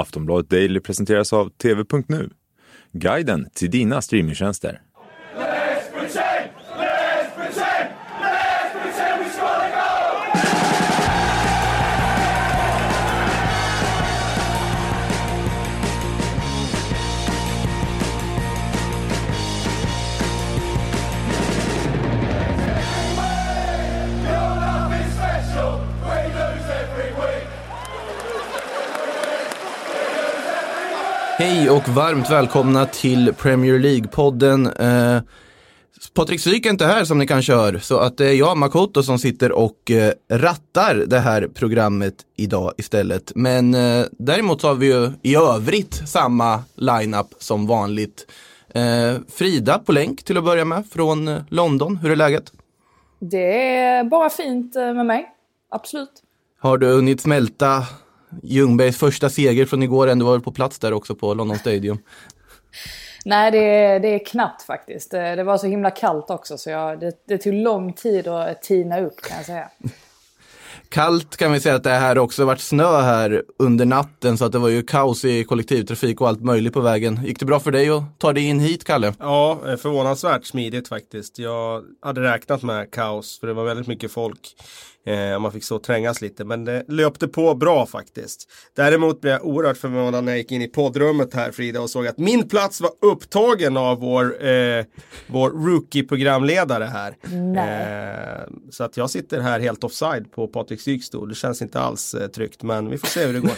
Aftonbladet Daily presenteras av TV.nu. Guiden till dina streamingtjänster. Hej och varmt välkomna till Premier League-podden. Eh, Patrik Syk är inte här som ni kanske hör, så att det är jag, Makoto, som sitter och eh, rattar det här programmet idag istället. Men eh, däremot så har vi ju i övrigt samma line-up som vanligt. Eh, Frida på länk till att börja med från eh, London. Hur är läget? Det är bara fint eh, med mig. Absolut. Har du hunnit smälta Ljungbergs första seger från igår? Ändå var på plats där också på London Stadium. Nej, det är, det är knappt faktiskt. Det, det var så himla kallt också så jag, det, det tog lång tid att tina upp kan jag säga. Kallt kan vi säga att det här också varit snö här under natten så att det var ju kaos i kollektivtrafik och allt möjligt på vägen. Gick det bra för dig att ta dig in hit, Kalle? Ja, eh, förvånansvärt smidigt faktiskt. Jag hade räknat med kaos för det var väldigt mycket folk. Eh, man fick så trängas lite, men det löpte på bra faktiskt. Däremot blev jag oerhört förvånad när jag gick in i poddrummet här Frida och såg att min plats var upptagen av vår, eh, vår rookie-programledare här. Eh, så att jag sitter här helt offside på Patrik Syks stol. Det känns inte alls eh, tryggt, men vi får se hur det går.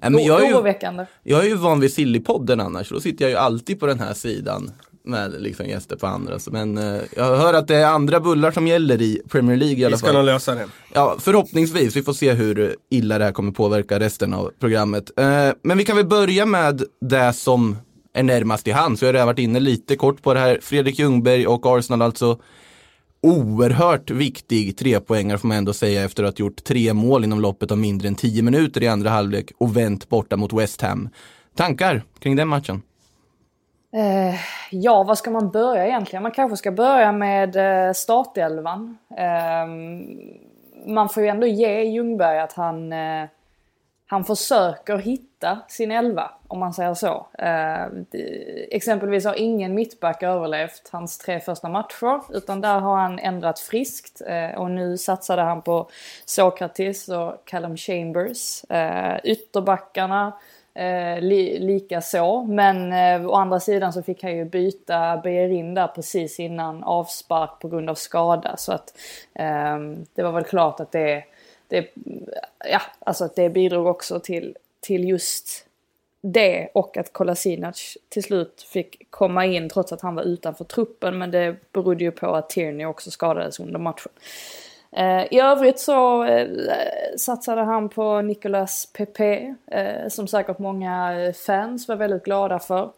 Men jag, är ju, jag är ju van vid Sillypodden annars, då sitter jag ju alltid på den här sidan med liksom gäster på andra. Men eh, jag hör att det är andra bullar som gäller i Premier League i alla Vi ska fall. nog lösa det. Ja, förhoppningsvis. Vi får se hur illa det här kommer påverka resten av programmet. Eh, men vi kan väl börja med det som är närmast i hand. Så jag har redan varit inne lite kort på det här. Fredrik Ljungberg och Arsenal alltså. Oerhört viktig trepoängare får man ändå säga efter att ha gjort tre mål inom loppet av mindre än tio minuter i andra halvlek och vänt borta mot West Ham. Tankar kring den matchen? Ja, var ska man börja egentligen? Man kanske ska börja med eh, startelvan. Ehm, man får ju ändå ge Ljungberg att han, eh, han försöker hitta sin elva, om man säger så. Ehm, exempelvis har ingen mittback överlevt hans tre första matcher, utan där har han ändrat friskt. Eh, och nu satsade han på Sokratis och Callum Chambers. Ehm, ytterbackarna Eh, li, lika så. Men eh, å andra sidan så fick han ju byta Bejerin där precis innan avspark på grund av skada. Så att eh, det var väl klart att det, det, ja, alltså att det bidrog också till, till just det och att Kolasinac till slut fick komma in trots att han var utanför truppen. Men det berodde ju på att Tierney också skadades under matchen. Eh, I övrigt så eh, satsade han på Nicolas Pepe, eh, som säkert många fans var väldigt glada för.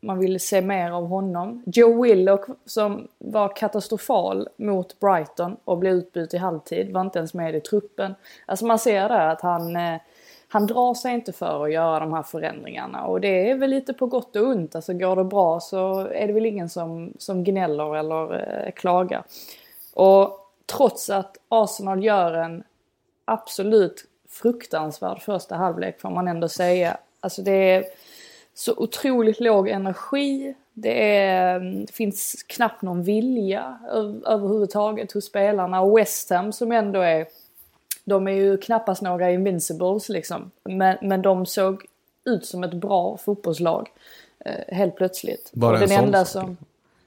Man ville se mer av honom. Joe Willock som var katastrofal mot Brighton och blev utbytt i halvtid, var inte ens med i truppen. Alltså man ser där att han, han drar sig inte för att göra de här förändringarna och det är väl lite på gott och ont. Alltså går det bra så är det väl ingen som, som gnäller eller eh, klagar. Och trots att Arsenal gör en absolut fruktansvärd första halvlek får man ändå säga. Alltså det är så otroligt låg energi. Det, är, det finns knappt någon vilja överhuvudtaget hos spelarna. Och West Ham som ändå är, de är ju knappast några invincibles liksom. Men, men de såg ut som ett bra fotbollslag eh, helt plötsligt. Bara och en den sån enda som,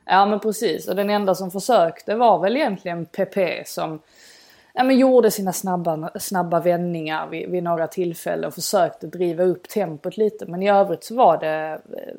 Ja men precis. Och den enda som försökte var väl egentligen Pepe som ja, men gjorde sina snabba, snabba vändningar vid, vid några tillfällen och försökte driva upp tempot lite. Men i övrigt så var det... eh,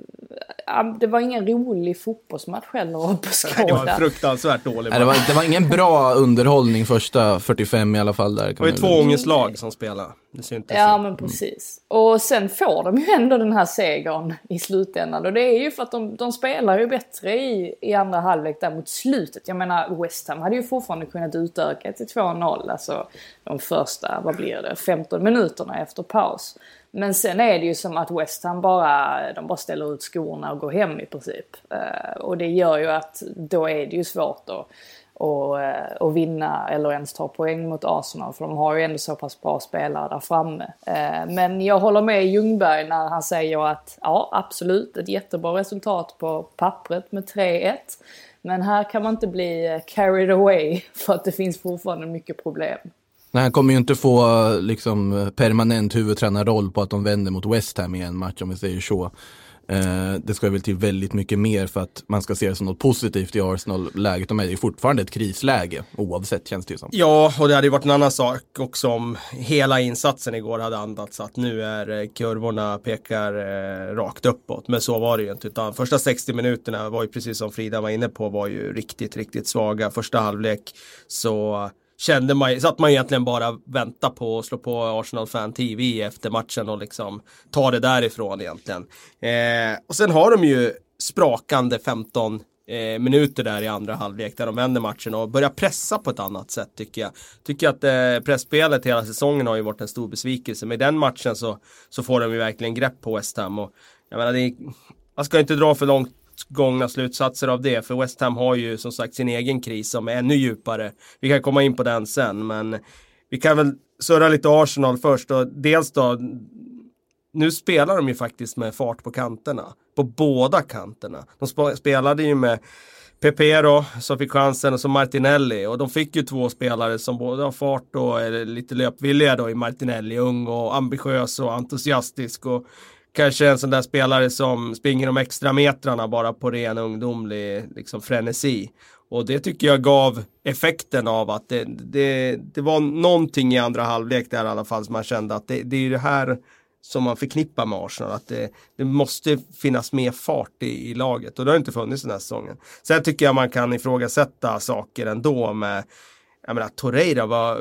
Ja, det var ingen rolig fotbollsmatch heller att Det var beskåda. fruktansvärt dålig Nej, det, var, det var ingen bra underhållning första 45 i alla fall. Där, Det var ju två ångestlag som spelade. Det syntes Ja men precis. Och sen får de ju ändå den här segern i slutändan. Och det är ju för att de, de spelar ju bättre i, i andra halvlek där mot slutet. Jag menar West Ham hade ju fortfarande kunnat utöka till 2-0. Alltså de första, vad blir det, 15 minuterna efter paus. Men sen är det ju som att West Ham bara, de bara ställer ut skorna och går hem i princip. Eh, och det gör ju att då är det ju svårt att och, eh, och vinna eller ens ta poäng mot Arsenal. För de har ju ändå så pass bra spelare där framme. Eh, men jag håller med Ljungberg när han säger att ja, absolut, ett jättebra resultat på pappret med 3-1. Men här kan man inte bli eh, carried away för att det finns fortfarande mycket problem. Nej, han kommer ju inte få liksom, permanent huvudtränarroll på att de vänder mot West Ham i en match om vi säger så. Eh, det ska väl till väldigt mycket mer för att man ska se det som något positivt i Arsenal-läget. De är ju fortfarande ett krisläge oavsett känns det ju som. Ja, och det hade ju varit en annan sak också om hela insatsen igår hade andats att nu är eh, kurvorna pekar eh, rakt uppåt. Men så var det ju inte. Utan första 60 minuterna var ju precis som Frida var inne på var ju riktigt, riktigt svaga. Första halvlek så kände man, så att man egentligen bara vänta på att slå på Arsenal Fan TV efter matchen och liksom ta det därifrån egentligen. Eh, och sen har de ju sprakande 15 eh, minuter där i andra halvlek där de vänder matchen och börjar pressa på ett annat sätt tycker jag. Tycker att eh, pressspelet hela säsongen har ju varit en stor besvikelse. Men i den matchen så, så får de ju verkligen grepp på West Ham. Och, jag menar, det är, man ska inte dra för långt gångna slutsatser av det. För West Ham har ju som sagt sin egen kris som är ännu djupare. Vi kan komma in på den sen men vi kan väl surra lite Arsenal först och dels då nu spelar de ju faktiskt med fart på kanterna. På båda kanterna. De spelade ju med Pepe då, som fick chansen och så Martinelli. Och de fick ju två spelare som både har fart och är lite löpvilliga då i Martinelli. Ung och ambitiös och entusiastisk. Och kanske en sån där spelare som springer de extra metrarna bara på ren ungdomlig liksom, frenesi. Och det tycker jag gav effekten av att det, det, det var någonting i andra halvlek där i alla fall som man kände att det, det är det här som man förknippar med Arsenal. Att det, det måste finnas mer fart i, i, laget och det har inte funnits den här säsongen. Sen tycker jag man kan ifrågasätta saker ändå med jag menar Torreira, vad,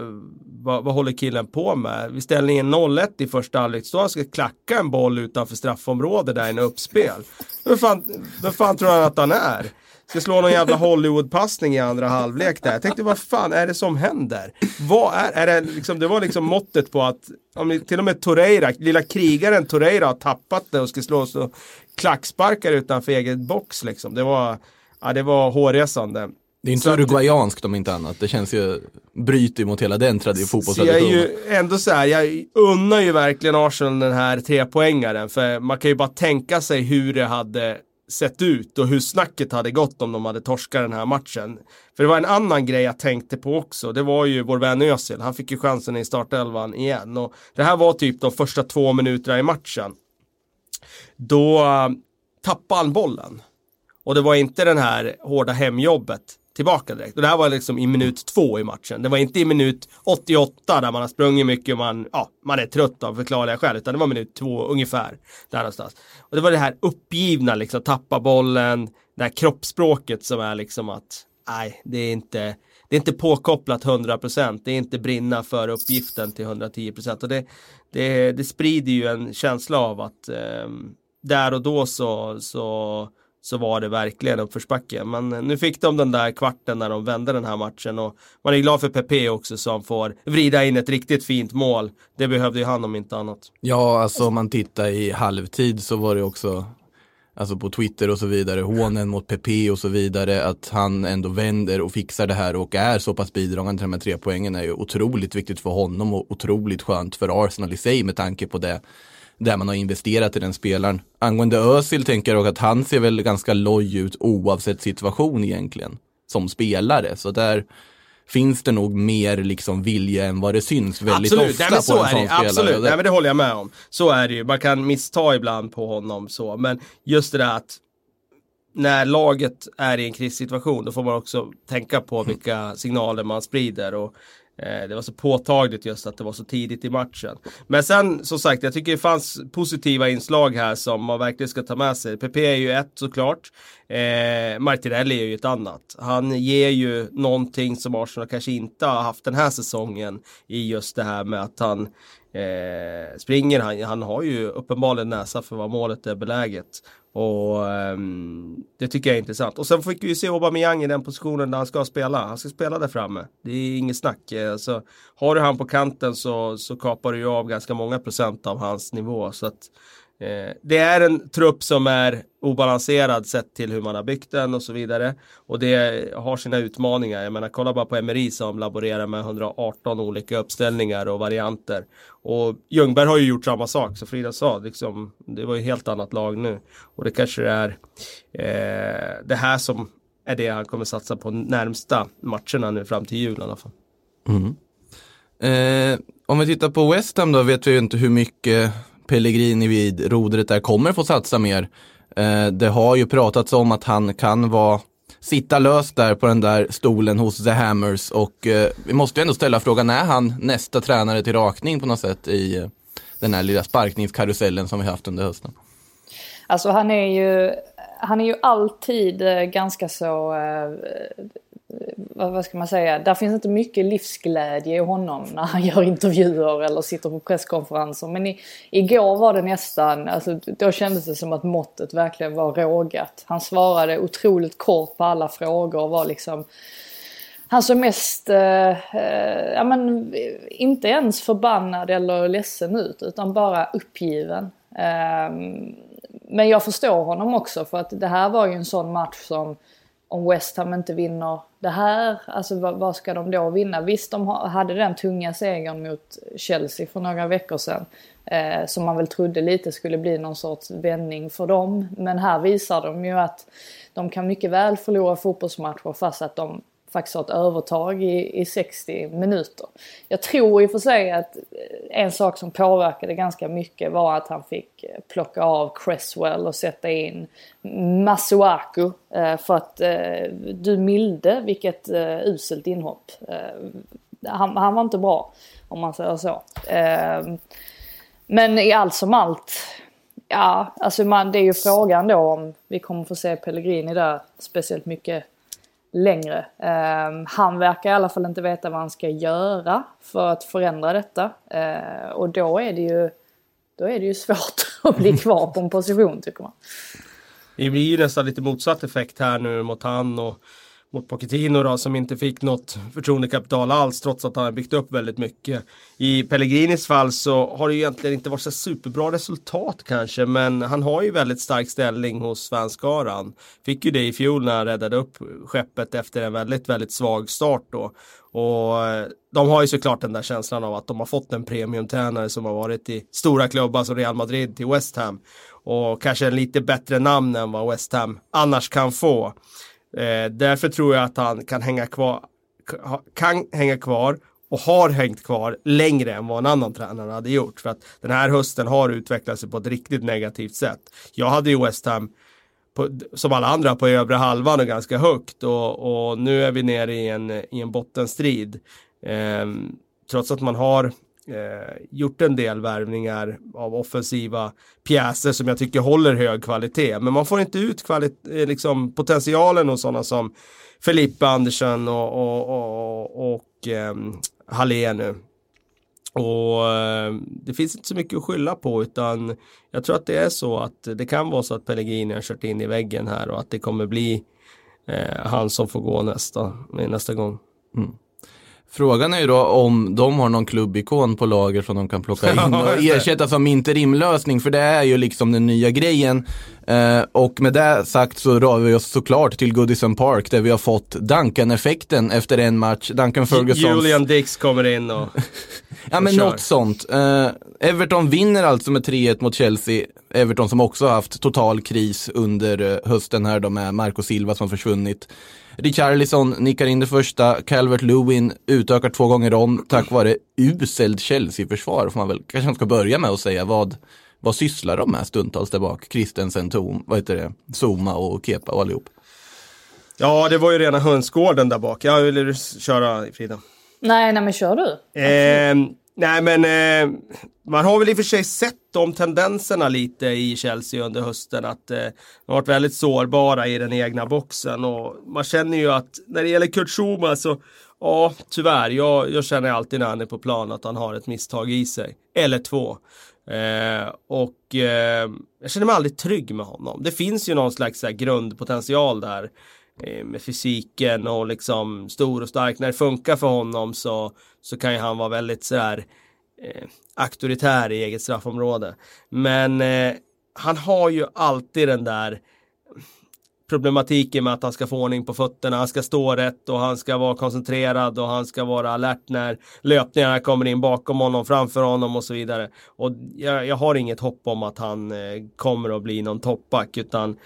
vad, vad håller killen på med? Vid ställningen 0-1 i första halvlek står han ska klacka en boll utanför straffområdet där i en uppspel. Vem fan, vem fan tror han att han är? Ska slå någon jävla Hollywood-passning i andra halvlek där. Jag tänkte vad fan är det som händer? Vad är, är det liksom, det var liksom måttet på att om till och med Torreira, lilla krigaren Torreira har tappat det och ska slå så klacksparkar utanför egen box liksom. Det var, ja, det var hårresande. Det är inte så uruguayanskt om inte annat. Det känns ju, bryter mot hela den fotbollstraditionen. Jag är ju ändå så här, jag unnar ju verkligen Arsenal den här trepoängaren. För man kan ju bara tänka sig hur det hade sett ut och hur snacket hade gått om de hade torskat den här matchen. För det var en annan grej jag tänkte på också. Det var ju vår vän Özil. Han fick ju chansen i startelvan igen. Och det här var typ de första två minuterna i matchen. Då uh, tappade han bollen. Och det var inte den här hårda hemjobbet tillbaka direkt. Och det här var liksom i minut två i matchen. Det var inte i minut 88 där man har sprungit mycket och man, ja, man är trött av förklarliga skäl. Utan det var minut två ungefär. Där någonstans. Och det var det här uppgivna, liksom tappa bollen. Det här kroppsspråket som är liksom att, nej, det är inte, det är inte påkopplat 100%. Det är inte brinna för uppgiften till 110%. Och det, det, det sprider ju en känsla av att eh, där och då så, så så var det verkligen uppförsbacke. Men eh, nu fick de den där kvarten när de vände den här matchen och man är glad för Pepe också som får vrida in ett riktigt fint mål. Det behövde ju han om inte annat. Ja, alltså om man tittar i halvtid så var det också Alltså på Twitter och så vidare, hånen mot Pepe och så vidare, att han ändå vänder och fixar det här och är så pass bidragande till de här tre poängen är ju otroligt viktigt för honom och otroligt skönt för Arsenal i sig med tanke på det där man har investerat i den spelaren. Angående Özil tänker jag att han ser väl ganska loj ut oavsett situation egentligen som spelare. Så där finns det nog mer liksom vilja än vad det syns väldigt absolut. ofta Nej, på en sån det. spelare. Absolut, Nej, men det håller jag med om. Så är det ju. Man kan missta ibland på honom så. Men just det där att när laget är i en krissituation då får man också tänka på vilka signaler man sprider. Och Eh, det var så påtagligt just att det var så tidigt i matchen. Men sen som sagt, jag tycker det fanns positiva inslag här som man verkligen ska ta med sig. PP är ju ett såklart. Eh, Martinelli är ju ett annat. Han ger ju någonting som Arsenal kanske inte har haft den här säsongen i just det här med att han eh, springer. Han, han har ju uppenbarligen näsa för vad målet är beläget. Och um, det tycker jag är intressant. Och sen fick vi se Aubameyang i den positionen där han ska spela. Han ska spela där framme. Det är inget snack. Alltså, har du han på kanten så, så kapar du ju av ganska många procent av hans nivå. Så att, Eh, det är en trupp som är obalanserad sett till hur man har byggt den och så vidare. Och det har sina utmaningar. Jag menar, kolla bara på Emery som laborerar med 118 olika uppställningar och varianter. Och Ljungberg har ju gjort samma sak, så Frida sa, liksom, det var ju helt annat lag nu. Och det kanske är eh, det här som är det han kommer satsa på närmsta matcherna nu fram till jul i alla fall. Mm. Eh, om vi tittar på West Ham då vet vi ju inte hur mycket Pellegrini vid rodret där kommer få satsa mer. Eh, det har ju pratats om att han kan vara sitta löst där på den där stolen hos The Hammers och eh, vi måste ju ändå ställa frågan, är han nästa tränare till rakning på något sätt i eh, den här lilla sparkningskarusellen som vi haft under hösten? Alltså han är ju, han är ju alltid eh, ganska så eh, vad ska man säga, där finns inte mycket livsglädje i honom när han gör intervjuer eller sitter på presskonferenser. Men i, igår var det nästan, alltså, då kändes det som att måttet verkligen var rågat. Han svarade otroligt kort på alla frågor och var liksom han såg mest, eh, eh, ja men inte ens förbannad eller ledsen ut utan bara uppgiven. Eh, men jag förstår honom också för att det här var ju en sån match som om West Ham inte vinner det här, alltså vad, vad, ska de då vinna? Visst, de hade den tunga segern mot Chelsea för några veckor sedan. Eh, som man väl trodde lite skulle bli någon sorts vändning för dem. Men här visar de ju att de kan mycket väl förlora fotbollsmatcher fast att de faktiskt har ett övertag i, i 60 minuter. Jag tror i och för sig att eh, en sak som påverkade ganska mycket var att han fick eh, plocka av Cresswell och sätta in Masuaku eh, för att du milde vilket uselt inhopp. Han, han var inte bra om man säger så. Men i allt som allt Ja, alltså man, det är ju frågan då om vi kommer få se Pellegrini där speciellt mycket längre. Ehm, han verkar i alla fall inte veta vad han ska göra för att förändra detta. Ehm, och då är det ju då är det ju svårt att bli kvar på en position tycker man. Det blir ju nästan lite motsatt effekt här nu mot han och mot Pochettino då som inte fick något förtroendekapital alls trots att han har byggt upp väldigt mycket. I Pellegrinis fall så har det ju egentligen inte varit så superbra resultat kanske men han har ju väldigt stark ställning hos svenskaran. Fick ju det i fjol när han räddade upp skeppet efter en väldigt, väldigt svag start då. Och eh, de har ju såklart den där känslan av att de har fått en premiumtränare som har varit i stora klubbar som Real Madrid till West Ham. Och kanske en lite bättre namn än vad West Ham annars kan få. Eh, därför tror jag att han kan hänga kvar, kan hänga kvar och har hängt kvar längre än vad en annan tränare hade gjort. För att den här hösten har utvecklat sig på ett riktigt negativt sätt. Jag hade ju West Ham på, som alla andra på övre halvan och ganska högt och, och nu är vi nere i en, i en bottenstrid. Eh, trots att man har eh, gjort en del värvningar av offensiva pjäser som jag tycker håller hög kvalitet. Men man får inte ut eh, liksom, potentialen hos sådana som Felipe Andersson och, och, och, och eh, Hallé nu. Och eh, det finns inte så mycket att skylla på utan jag tror att det är så att det kan vara så att Pellegrini har kört in i väggen här och att det kommer bli eh, han som får gå nästa, nästa gång. Mm. Frågan är ju då om de har någon klubbikon på lager som de kan plocka in och ersätta som interimlösning, för det är ju liksom den nya grejen. Eh, och med det sagt så rör vi oss såklart till Goodison Park där vi har fått Duncan-effekten efter en match. Duncan Ferguson. Julian Dix kommer in och Ja men något sånt. Eh, Everton vinner alltså med 3-1 mot Chelsea. Everton som också haft total kris under eh, hösten här då med Marco Silva som försvunnit. Richarlison nickar in det första, Calvert Lewin utökar två gånger om tack vare uselt Chelsea-försvar får man väl kanske ska börja med att säga. Vad, vad sysslar de med stundtals där bak? Christensen, Tom, vad heter det, Zuma och Kepa och allihop. Ja, det var ju rena hönsgården där bak. Jag vill köra Frida. Nej, nej men kör du. Eh, nej men eh, man har väl i och för sig sett de tendenserna lite i Chelsea under hösten. Att eh, de har varit väldigt sårbara i den egna boxen. Och man känner ju att när det gäller Kurt Schuma så Ja, tyvärr. Jag, jag känner alltid när han är på plan att han har ett misstag i sig. Eller två. Eh, och eh, jag känner mig aldrig trygg med honom. Det finns ju någon slags här, grundpotential där Eh, med fysiken och liksom stor och stark. När det funkar för honom så, så kan ju han vara väldigt sådär eh, auktoritär i eget straffområde. Men eh, han har ju alltid den där problematiken med att han ska få ordning på fötterna, han ska stå rätt och han ska vara koncentrerad och han ska vara alert när löpningarna kommer in bakom honom, framför honom och så vidare. Och jag, jag har inget hopp om att han eh, kommer att bli någon toppback utan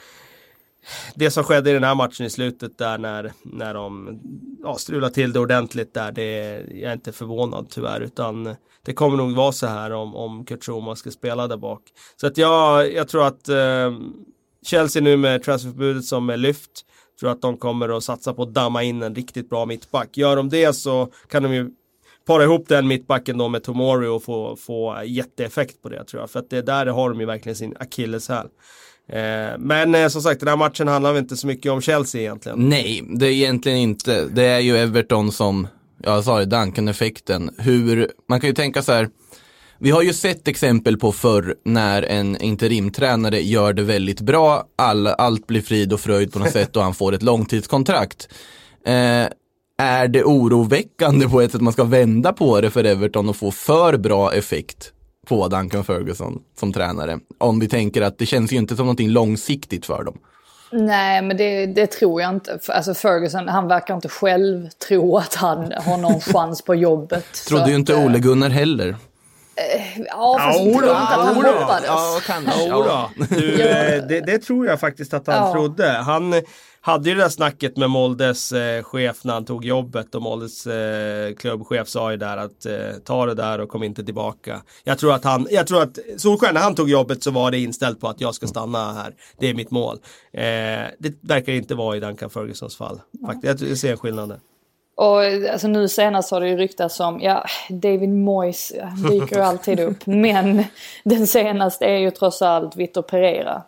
det som skedde i den här matchen i slutet där när, när de ja, strulade till det ordentligt där, det är jag är inte förvånad tyvärr utan det kommer nog vara så här om, om Kurt Schumann ska spela där bak. Så att jag, jag tror att eh, Chelsea nu med transferförbudet som är lyft. Tror att de kommer att satsa på att damma in en riktigt bra mittback. Gör de det så kan de ju para ihop den mittbacken då med Tomori och få, få jätteeffekt på det tror jag. För att det där har de ju verkligen sin akilleshäl. Eh, men eh, som sagt, den här matchen handlar väl inte så mycket om Chelsea egentligen. Nej, det är egentligen inte. Det är ju Everton som, jag sa det, Duncan-effekten. Hur, man kan ju tänka så här, vi har ju sett exempel på förr när en interimtränare gör det väldigt bra, all, allt blir frid och fröjd på något sätt och han får ett långtidskontrakt. Eh, är det oroväckande på ett sätt man ska vända på det för Everton och få för bra effekt på Duncan Ferguson som tränare? Om vi tänker att det känns ju inte som någonting långsiktigt för dem. Nej, men det, det, tror jag inte. Alltså Ferguson, han verkar inte själv tro att han har någon chans på jobbet. Trodde ju inte att, Ole Gunnar heller. Ja, fast jag tror inte att han hoppades. Ja, kanske. Ja. Du, eh, det, det, tror jag faktiskt att han ja. trodde. Han hade ju det där snacket med Moldes eh, chef när han tog jobbet och Moldes eh, klubbchef sa ju där att eh, ta det där och kom inte tillbaka. Jag tror att han, jag tror att Solskjaer när han tog jobbet så var det inställt på att jag ska stanna här. Det är mitt mål. Eh, det verkar inte vara i Duncan Fergusons fall. Faktiskt. Jag ser skillnaden. Och alltså nu senast har det ju ryktats om, ja David Moyes dyker ju alltid upp. Men den senaste är ju trots allt Vitor Pereira.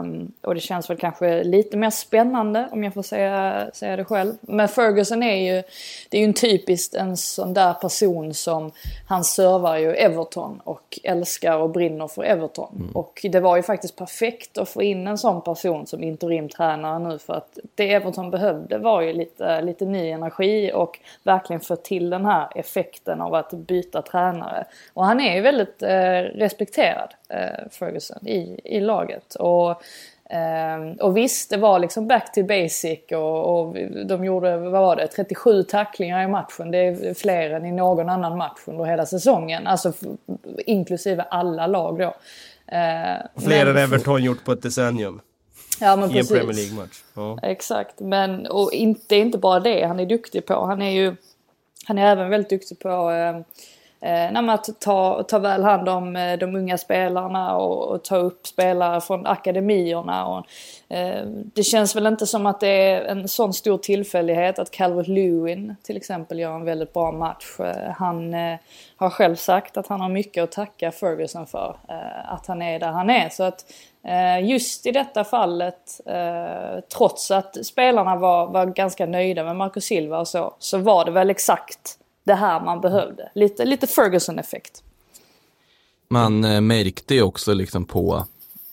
Um, och det känns väl kanske lite mer spännande om jag får säga, säga det själv. Men Ferguson är ju, det är ju en typiskt en sån där person som, han servar ju Everton och älskar och brinner för Everton. Mm. Och det var ju faktiskt perfekt att få in en sån person som interimtränare nu för att det Everton behövde var ju lite, lite ny energi och verkligen få till den här effekten av att byta tränare. Och han är ju väldigt eh, respekterad, eh, Ferguson, i, i laget. Och, eh, och visst, det var liksom back to basic och, och, de gjorde, vad var det, 37 tacklingar i matchen. Det är fler än i någon annan match under hela säsongen. Alltså inklusive alla lag då. Eh, fler än Everton gjort på ett decennium. Ja, men I precis. en Premier League-match. Ja. Exakt, men och inte, inte bara det han är duktig på. Han är ju han är även väldigt duktig på eh, eh, att ta, ta väl hand om eh, de unga spelarna och, och, ta upp spelare från akademierna. Och, eh, det känns väl inte som att det är en sån stor tillfällighet att Calvert Lewin till exempel gör en väldigt bra match. Eh, han eh, har själv sagt att han har mycket att tacka Ferguson för. Eh, att han är där han är. Så att eh, Just i detta fallet, eh, trots att spelarna var, var ganska nöjda med Marcus Silva och så, så var det väl exakt det här man behövde. Lite, lite Ferguson-effekt. Man eh, märkte ju också liksom på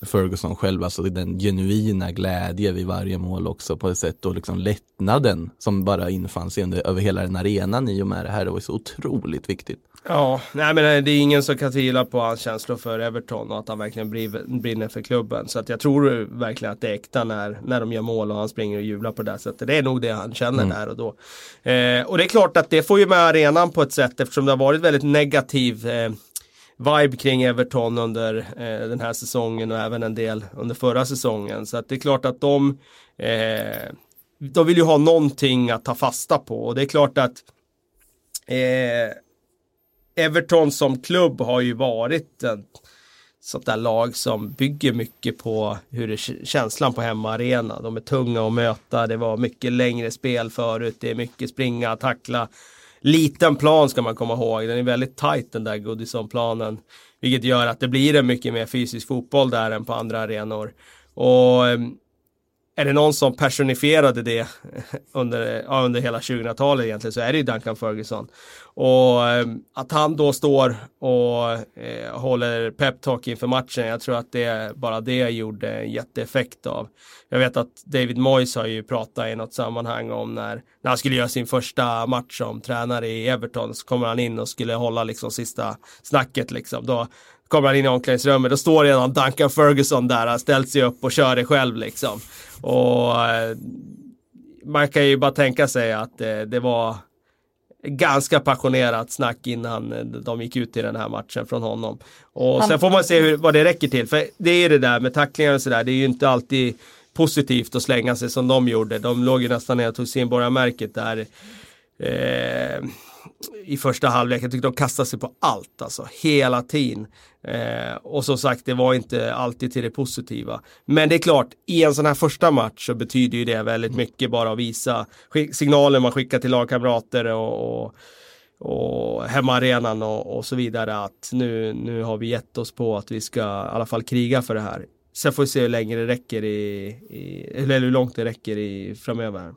Ferguson själv, alltså den genuina glädje vid varje mål också på ett sätt och liksom lättnaden som bara infann sig under, över hela den arenan i och med det här. Det var så otroligt viktigt. Ja, nej men eh, det är ingen som kan tvivla på hans känslor för Everton och att han verkligen brinner för klubben. Så att jag tror verkligen att det är äkta när, när de gör mål och han springer och jublar på det sättet. Det är nog det han känner mm. där och då. Eh, och det är klart att det får ju med arenan på ett sätt eftersom det har varit väldigt negativ eh, vibe kring Everton under eh, den här säsongen och även en del under förra säsongen. Så att det är klart att de, eh, de vill ju ha någonting att ta fasta på och det är klart att eh, Everton som klubb har ju varit ett sånt där lag som bygger mycket på hur det känslan på hemmaarena. De är tunga att möta, det var mycket längre spel förut, det är mycket springa, tackla. Liten plan ska man komma ihåg, den är väldigt tight den där Goodison-planen. Vilket gör att det blir en mycket mer fysisk fotboll där än på andra arenor. Och ehm, är det någon som personifierade det under, ja, under hela 2000-talet egentligen så är det ju Duncan Ferguson. Och ehm, att han då står och eh, håller peptalk inför matchen, jag tror att det bara det gjorde en jätteeffekt av. Jag vet att David Moyes har ju pratat i något sammanhang om när, när han skulle göra sin första match som tränare i Everton så kommer han in och skulle hålla liksom sista snacket liksom. Då kommer han in i omklädningsrummet, då står redan Duncan Ferguson där, han ställt sig upp och kör det själv liksom. Och eh, man kan ju bara tänka sig att eh, det var ganska passionerat snack innan eh, de gick ut i den här matchen från honom. Och Han... sen får man se hur, vad det räcker till. För det är det där med tacklingar och sådär, det är ju inte alltid positivt att slänga sig som de gjorde. De låg ju nästan ner och tog sin borgarmärket där. Eh, i första halvlek. Jag tyckte de kastade sig på allt, alltså hela tiden. Eh, och som sagt, det var inte alltid till det positiva. Men det är klart, i en sån här första match så betyder ju det väldigt mycket bara att visa signaler man skickar till lagkamrater och, och och hemmaarenan och, och så vidare att nu, nu har vi gett oss på att vi ska i alla fall kriga för det här. Sen får vi se hur länge det räcker i, i eller hur långt det räcker i framöver.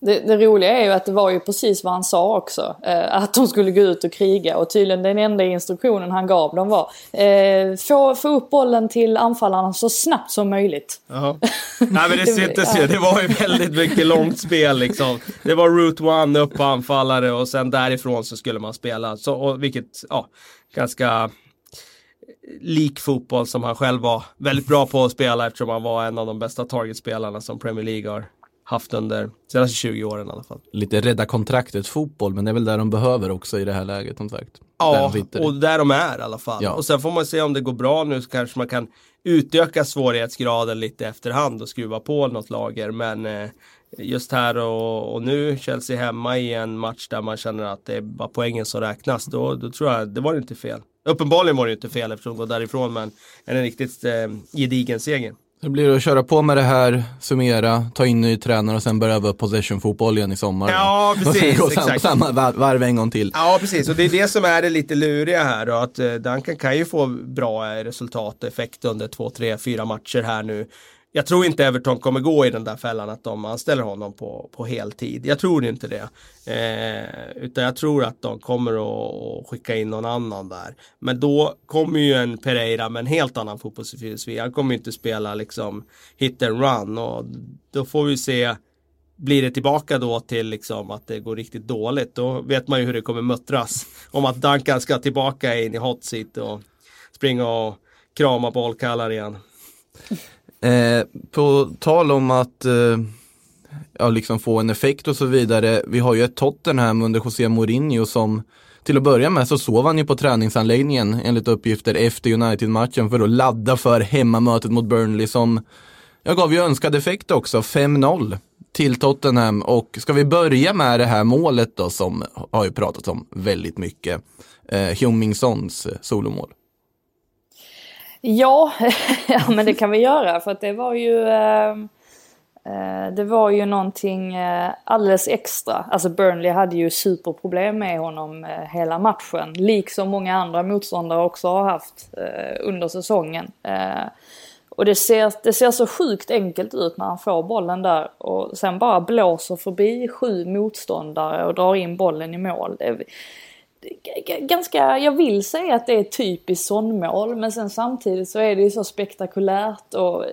Det, det, roliga är ju att det var ju precis vad han sa också. Eh, att de skulle gå ut och kriga och tydligen den enda instruktionen han gav dem var eh, få, få upp bollen till anfallarna så snabbt som möjligt. Jaha. Nej men det syntes ju. Det var ju väldigt mycket långt spel liksom. Det var route one upp på anfallare och sen därifrån så skulle man spela. Så, och, vilket, ja, ganska lik fotboll som han själv var väldigt bra på att spela eftersom han var en av de bästa targetspelarna som Premier League har haft under senaste 20 åren i alla fall. Lite rädda kontraktet fotboll, men det är väl där de behöver också i det här läget som sagt. Ja, och där de är i alla fall. Ja. Och sen får man se om det går bra nu så kanske man kan utöka svårighetsgraden lite efterhand och skruva på något lager. Men eh, just här och, och, nu, Chelsea hemma i en match där man känner att det är bara poängen som räknas, då, då tror jag, det var inte fel. Uppenbarligen var det inte fel eftersom de går därifrån, men en riktigt eh, gedigen seger. Det blir att köra på med det här, summera, ta in ny tränare och sen börja öva possession-fotboll igen i sommar. Ja, precis. Och sen samma varv en gång till. Ja, precis. Och det är det som är det lite luriga här då, att eh, Duncan kan ju få bra resultat och effekt under två, tre, fyra matcher här nu jag tror inte Everton kommer gå i den där fällan att de anställer honom på, på heltid. Jag tror inte det. Eh, utan jag tror att de kommer att skicka in någon annan där. Men då kommer ju en Pereira med en helt annan fotbollsfilosofi. Han kommer inte spela liksom hit and run och då får vi se blir det tillbaka då till liksom att det går riktigt dåligt då vet man ju hur det kommer muttras. Om att Duncan ska tillbaka in i hot seat och springa och krama bollkallar igen. Eh, på tal om att eh, ja, liksom få en effekt och så vidare. Vi har ju ett Tottenham under José Mourinho som till att börja med så sov han ju på träningsanläggningen enligt uppgifter efter United-matchen för att ladda för hemmamötet mot Burnley som jag gav ju önskad effekt också, 5-0 till Tottenham och ska vi börja med det här målet då som har ju pratats om väldigt mycket. Eh, Hyung eh, solomål. Ja, ja, men det kan vi göra för att det var ju ehm, eh, det var ju någonting eh, alldeles extra. Alltså Burnley hade ju superproblem med honom eh, hela matchen. Liksom många andra motståndare också har haft eh, under säsongen. Eh, och det ser, det ser så sjukt enkelt ut när han får bollen där och sen bara blåser förbi sju motståndare och drar in bollen i mål. Ganska, jag vill säga att det är typiskt sonmål men sen samtidigt så är det ju så spektakulärt och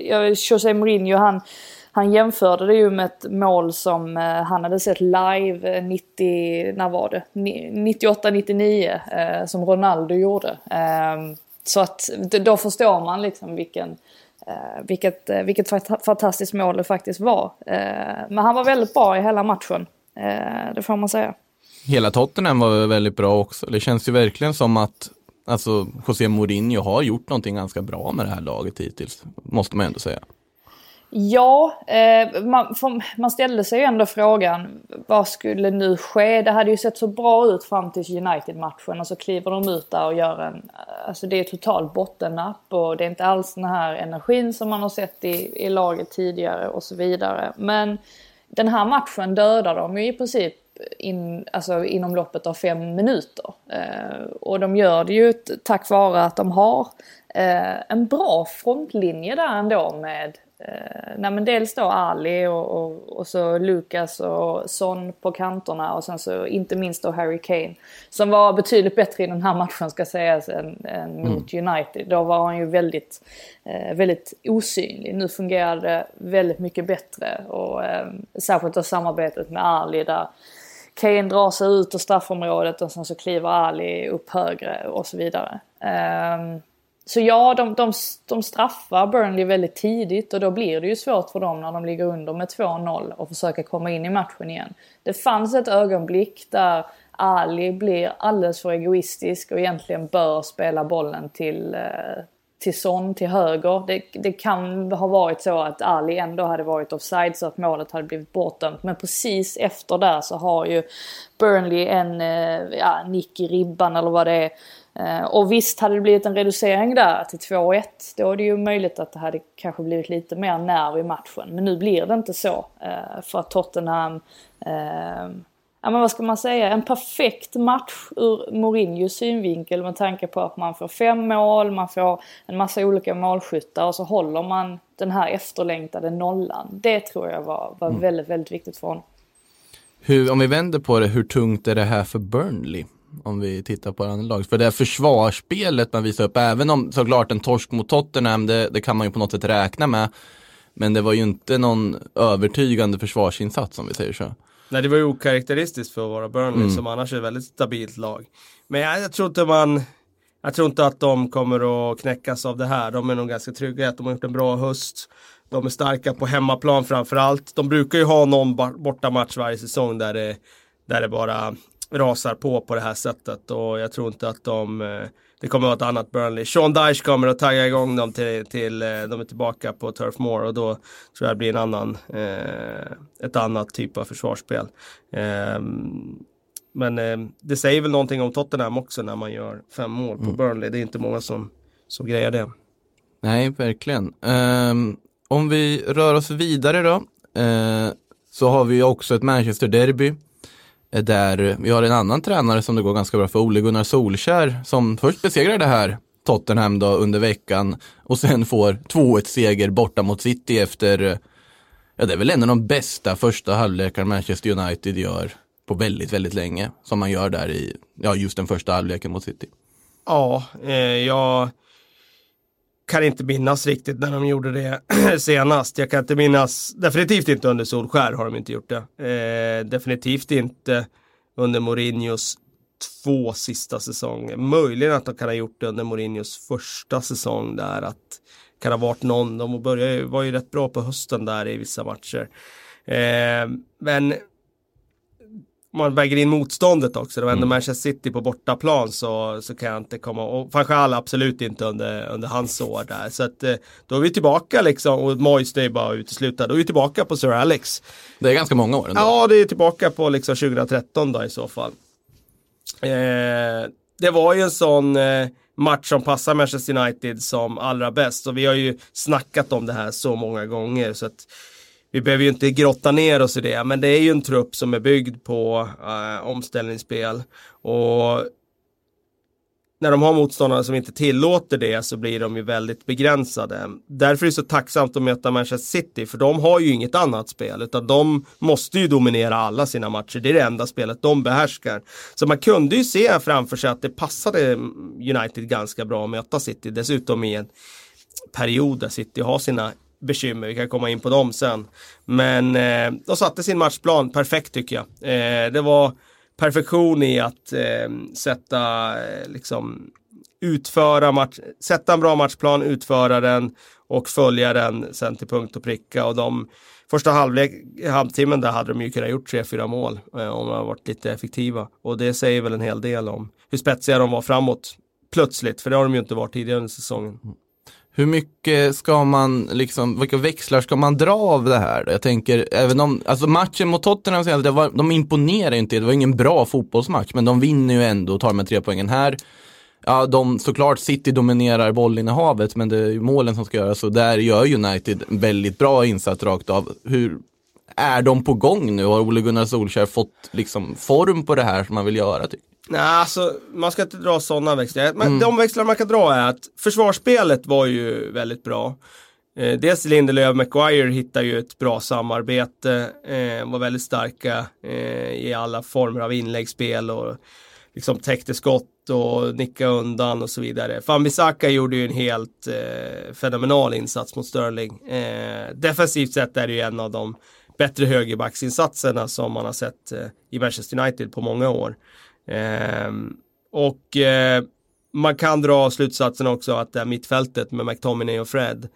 eh, José Mourinho han, han jämförde det ju med ett mål som eh, han hade sett live eh, 90, när var det? 98-99 eh, som Ronaldo gjorde. Eh, så att då förstår man liksom vilken eh, vilket, vilket fantastiskt mål det faktiskt var. men han var väldigt bra i hela matchen. det får man säga. Hela Tottenham var väldigt bra också. Det känns ju verkligen som att alltså, José Mourinho har gjort någonting ganska bra med det här laget hittills. Måste man ändå säga. Ja, eh, man, man, ställde sig ju ändå frågan vad skulle nu ske? Det hade ju sett så bra ut fram till United-matchen och så kliver de ut där och gör en... Eh, alltså det är total bottennapp och det är inte alls den här energin som man har sett i, i laget tidigare och så vidare. Men den här matchen dödar de ju i princip in, alltså inom loppet av fem minuter. Eh, och de gör det ju tack vare att de har eh, en bra frontlinje där ändå med eh, nej dels då Ali och, och, och, så Lucas och Son på kanterna och sen så inte minst då Harry Kane. Som var betydligt bättre i den här matchen ska sägas än, än mm. mot United. Då var han ju väldigt, eh, väldigt osynlig. Nu fungerar det väldigt mycket bättre och eh, särskilt då samarbetet med Ali där Kane drar sig ut ur straffområdet och sen så kliver Ali upp högre och så vidare. Um, så ja, de, de, de straffar Burnley väldigt tidigt och då blir det ju svårt för dem när de ligger under med 2-0 och försöka komma in i matchen igen. Det fanns ett ögonblick där Ali blir alldeles för egoistisk och egentligen bör spela bollen till, eh, eh, till Son till höger. Det, det, kan ha varit så att Ali ändå hade varit offside så att målet hade blivit bortdömt. Men precis efter där så har ju Burnley en eh, ja, nick i ribban eller vad det är eh, och visst hade det blivit en reducering där till 2-1 då är det ju möjligt att det hade kanske blivit lite mer nerv i matchen. Men nu blir det inte så eh, för att Tottenham eh, Ja men vad ska man säga, en perfekt match ur Mourinhos synvinkel med tanke på att man får fem mål, man får en massa olika målskyttar och så håller man den här efterlängtade nollan. Det tror jag var, var mm. väldigt, väldigt viktigt för honom. Hur, om vi vänder på det, hur tungt är det här för Burnley? om vi tittar på andra lag. För det här försvarsspelet man visar upp, även om såklart en torsk mot Tottenham, det, det kan man ju på något sätt räkna med. Men det var ju inte någon övertygande försvarsinsats om vi säger så. Nej, det var ju okaraktäristiskt för att vara Burnley mm. som annars är ett väldigt stabilt lag. Men jag, jag, tror inte man jag tror inte att de kommer att knäckas av det här. De är nog ganska trygga att de har gjort en bra höst. De är starka på hemmaplan framförallt. De brukar ju ha någon bortamatch varje säsong där det, där det bara rasar på på det här sättet och jag tror inte att de eh, det kommer att vara ett annat Burnley. Sean Dyche kommer att tagga igång dem till, till eh, de är tillbaka på Turf Moor och då tror jag det blir en annan, eh, ett annat typ av försvarsspel. Eh, men eh, det säger väl någonting om Tottenham också när man gör fem mål på mm. Burnley. Det är inte många som, som grejer det. Nej, verkligen. Um, om vi rör oss vidare då, uh, så har vi också ett Manchester-derby Eh, där vi har en annan tränare som det går ganska bra för, Ole Gunnar Solskär, som först besegrar det här Tottenham då under veckan och sen får 2-1 seger borta mot City efter, eh, ja det är väl en av de bästa första halvlekarna Manchester United gör på väldigt, väldigt länge. Som man gör där i, ja just den första halvleken mot City. Ja, eh, jag kan inte minnas riktigt när de gjorde det senast. Jag kan inte minnas, definitivt inte under Solskär har de inte gjort det. Eh, definitivt inte under Mourinhos två sista säsonger. Möjligen att de kan ha gjort det under Mourinhos första säsong där. Att kan ha varit någon, de började, var ju rätt bra på hösten där i vissa matcher. Eh, men man väger in motståndet också. Det var ändå mm. Manchester City på bortaplan så, så kan jag inte komma och Fanchal absolut inte under, under hans år där. Så att eh, då är vi tillbaka liksom och Moyes är bara uteslutad. Då är vi tillbaka på Sir Alex. Det är ganska många år ändå. Ja, det är tillbaka på liksom 2013 då i så fall. Eh, det var ju en sån eh, match som passar Manchester United som allra bäst och vi har ju snackat om det här så många gånger så att vi behöver ju inte grotta ner oss i det, men det är ju en trupp som är byggd på eh, omställningsspel. Och när de har motståndare som inte tillåter det så blir de ju väldigt begränsade. Därför är det så tacksamt att möta Manchester City, för de har ju inget annat spel, utan de måste ju dominera alla sina matcher. Det är det enda spelet de behärskar. Så man kunde ju se framför sig att det passade United ganska bra att möta City, dessutom i en period där City har sina bekymmer. Vi kan komma in på dem sen. Men eh, de satte sin matchplan perfekt tycker jag. Eh, det var perfektion i att eh, sätta, eh, liksom, utföra match, sätta en bra matchplan, utföra den och följa den sen till punkt och pricka. Och de första halvlek, halvtimmen där hade de ju kunnat gjort tre, fyra mål eh, om de hade varit lite effektiva. Och det säger väl en hel del om hur spetsiga de var framåt plötsligt, för det har de ju inte varit tidigare under säsongen. Mm. Hur mycket ska man, liksom, vilka växlar ska man dra av det här? Jag tänker, även om, alltså matchen mot Tottenham senast, det var, de imponerar inte, det var ingen bra fotbollsmatch, men de vinner ju ändå och tar med tre poängen här. Ja, de, såklart City dominerar bollinnehavet, men det är ju målen som ska göras och där gör United väldigt bra insats rakt av. Hur är de på gång nu? Har Ole Gunnar Solskjaer fått liksom form på det här som man vill göra? Typ? Nej, alltså man ska inte dra sådana växlar. Men mm. de växlar man kan dra är att försvarsspelet var ju väldigt bra. Eh, dels Lindelöf och Maguire hittar ju ett bra samarbete, eh, var väldigt starka eh, i alla former av inläggsspel och liksom täckte skott och nicka undan och så vidare. Fambisaka gjorde ju en helt eh, fenomenal insats mot Sterling. Eh, defensivt sett är det ju en av de bättre högerbacksinsatserna som man har sett eh, i Manchester United på många år. Eh, och eh, man kan dra slutsatsen också att det här mittfältet med McTominay och Fred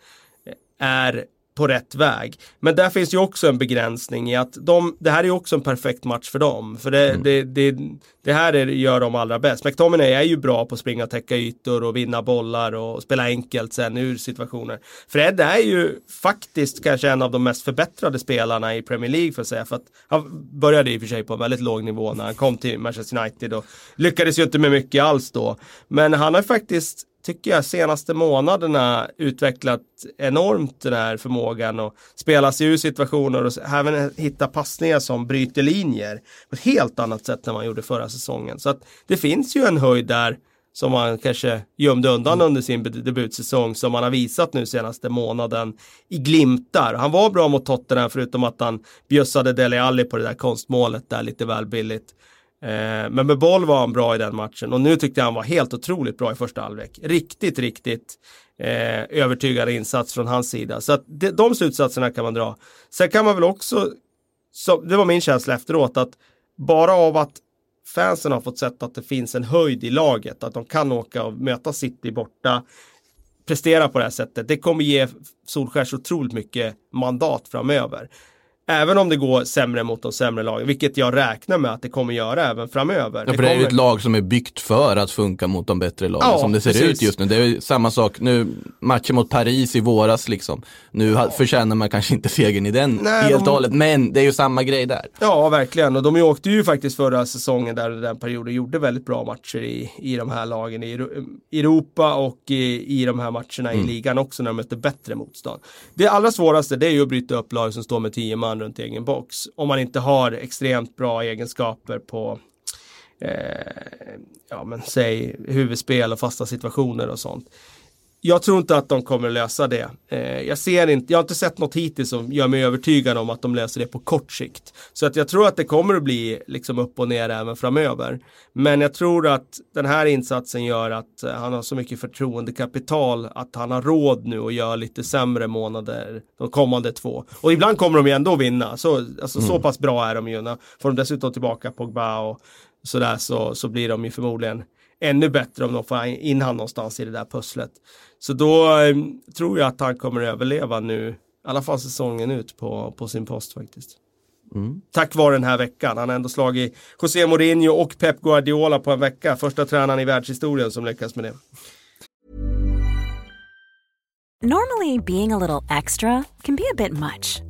eh, är på rätt väg. Men där finns ju också en begränsning i att de, det här är också en perfekt match för dem. För det, mm. det, det, det, här är, gör de allra bäst. McTominay är ju bra på att springa och täcka ytor och vinna bollar och spela enkelt sen ur situationer. Fred är ju faktiskt kanske en av de mest förbättrade spelarna i Premier League för att säga. För att han började i och för sig på en väldigt låg nivå när han kom till Manchester United och lyckades ju inte med mycket alls då. Men han har faktiskt tycker jag, senaste månaderna utvecklat enormt den här förmågan att spela sig ur situationer och även hitta passningar som bryter linjer på ett helt annat sätt än man gjorde förra säsongen. Så att det finns ju en höjd där som man kanske gömde undan mm. under sin debutsäsong som han har visat nu senaste månaden i glimtar. Han var bra mot Tottenham förutom att han bjussade Dele Alli på det där konstmålet där lite välbilligt. Eh, men med boll var han bra i den matchen och nu tyckte jag han var helt otroligt bra i första halvlek. Riktigt, riktigt eh, övertygande insats från hans sida. Så att de, de slutsatserna kan man dra. Sen kan man väl också, så, det var min känsla efteråt, att bara av att fansen har fått sett att det finns en höjd i laget, att de kan åka och möta City borta, prestera på det här sättet, det kommer ge Solskär otroligt mycket mandat framöver. Även om det går sämre mot de sämre lagen, vilket jag räknar med att det kommer göra även framöver. Ja, för det, det är ju ett lag som är byggt för att funka mot de bättre lagen ja, som det ser precis. ut just nu. Det är samma sak nu, matchen mot Paris i våras liksom. Nu ja. förtjänar man kanske inte segern i den Nej, helt och de... hållet, men det är ju samma grej där. Ja, verkligen. Och de åkte ju faktiskt förra säsongen där den perioden gjorde väldigt bra matcher i, i de här lagen i Europa och i, i de här matcherna mm. i ligan också när de mötte bättre motstånd. Det allra svåraste det är ju att bryta upp lag som står med tio man runt egen box. Om man inte har extremt bra egenskaper på eh, ja men säg huvudspel och fasta situationer och sånt jag tror inte att de kommer lösa det. Eh, jag ser inte, jag har inte sett något hittills som gör mig övertygad om att de löser det på kort sikt. Så att jag tror att det kommer att bli liksom upp och ner även framöver. Men jag tror att den här insatsen gör att eh, han har så mycket förtroendekapital att han har råd nu att göra lite sämre månader de kommande två. Och ibland kommer de ju ändå vinna. Så, alltså, mm. så pass bra är de ju. Får de dessutom tillbaka Pogba och sådär så, så blir de ju förmodligen ännu bättre om de får in han någonstans i det där pusslet. Så då eh, tror jag att han kommer överleva nu, i alla fall säsongen ut på, på sin post faktiskt. Mm. Tack vare den här veckan. Han har ändå slagit José Mourinho och Pep Guardiola på en vecka. Första tränaren i världshistorien som lyckas med det. Normally being a little extra can be a bit much.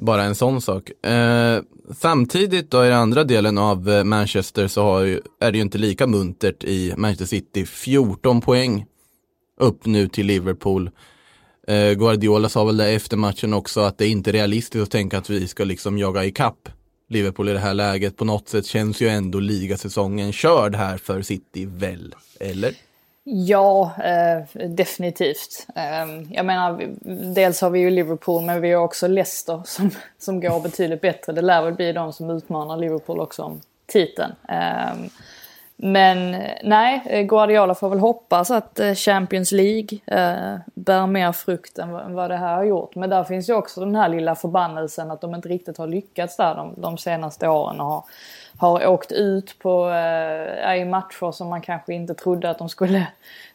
Bara en sån sak. Eh, samtidigt då i den andra delen av eh, Manchester så har ju, är det ju inte lika muntert i Manchester City. 14 poäng upp nu till Liverpool. Eh, Guardiola sa väl det efter matchen också att det är inte realistiskt att tänka att vi ska liksom jaga ikapp Liverpool i det här läget. På något sätt känns ju ändå ligasäsongen körd här för City väl? Eller? Ja, eh, definitivt. Eh, jag menar, dels har vi ju Liverpool men vi har också Leicester som, som går betydligt bättre. Det lär väl bli de som utmanar Liverpool också om titeln. Eh, men nej, eh, Guardiola får väl hoppas att eh, Champions League eh, bär mer frukt än vad det här har gjort. Men där finns ju också den här lilla förbannelsen att de inte riktigt har lyckats där de, de senaste åren och har har åkt ut på, äh, i matcher som man kanske inte trodde att de skulle,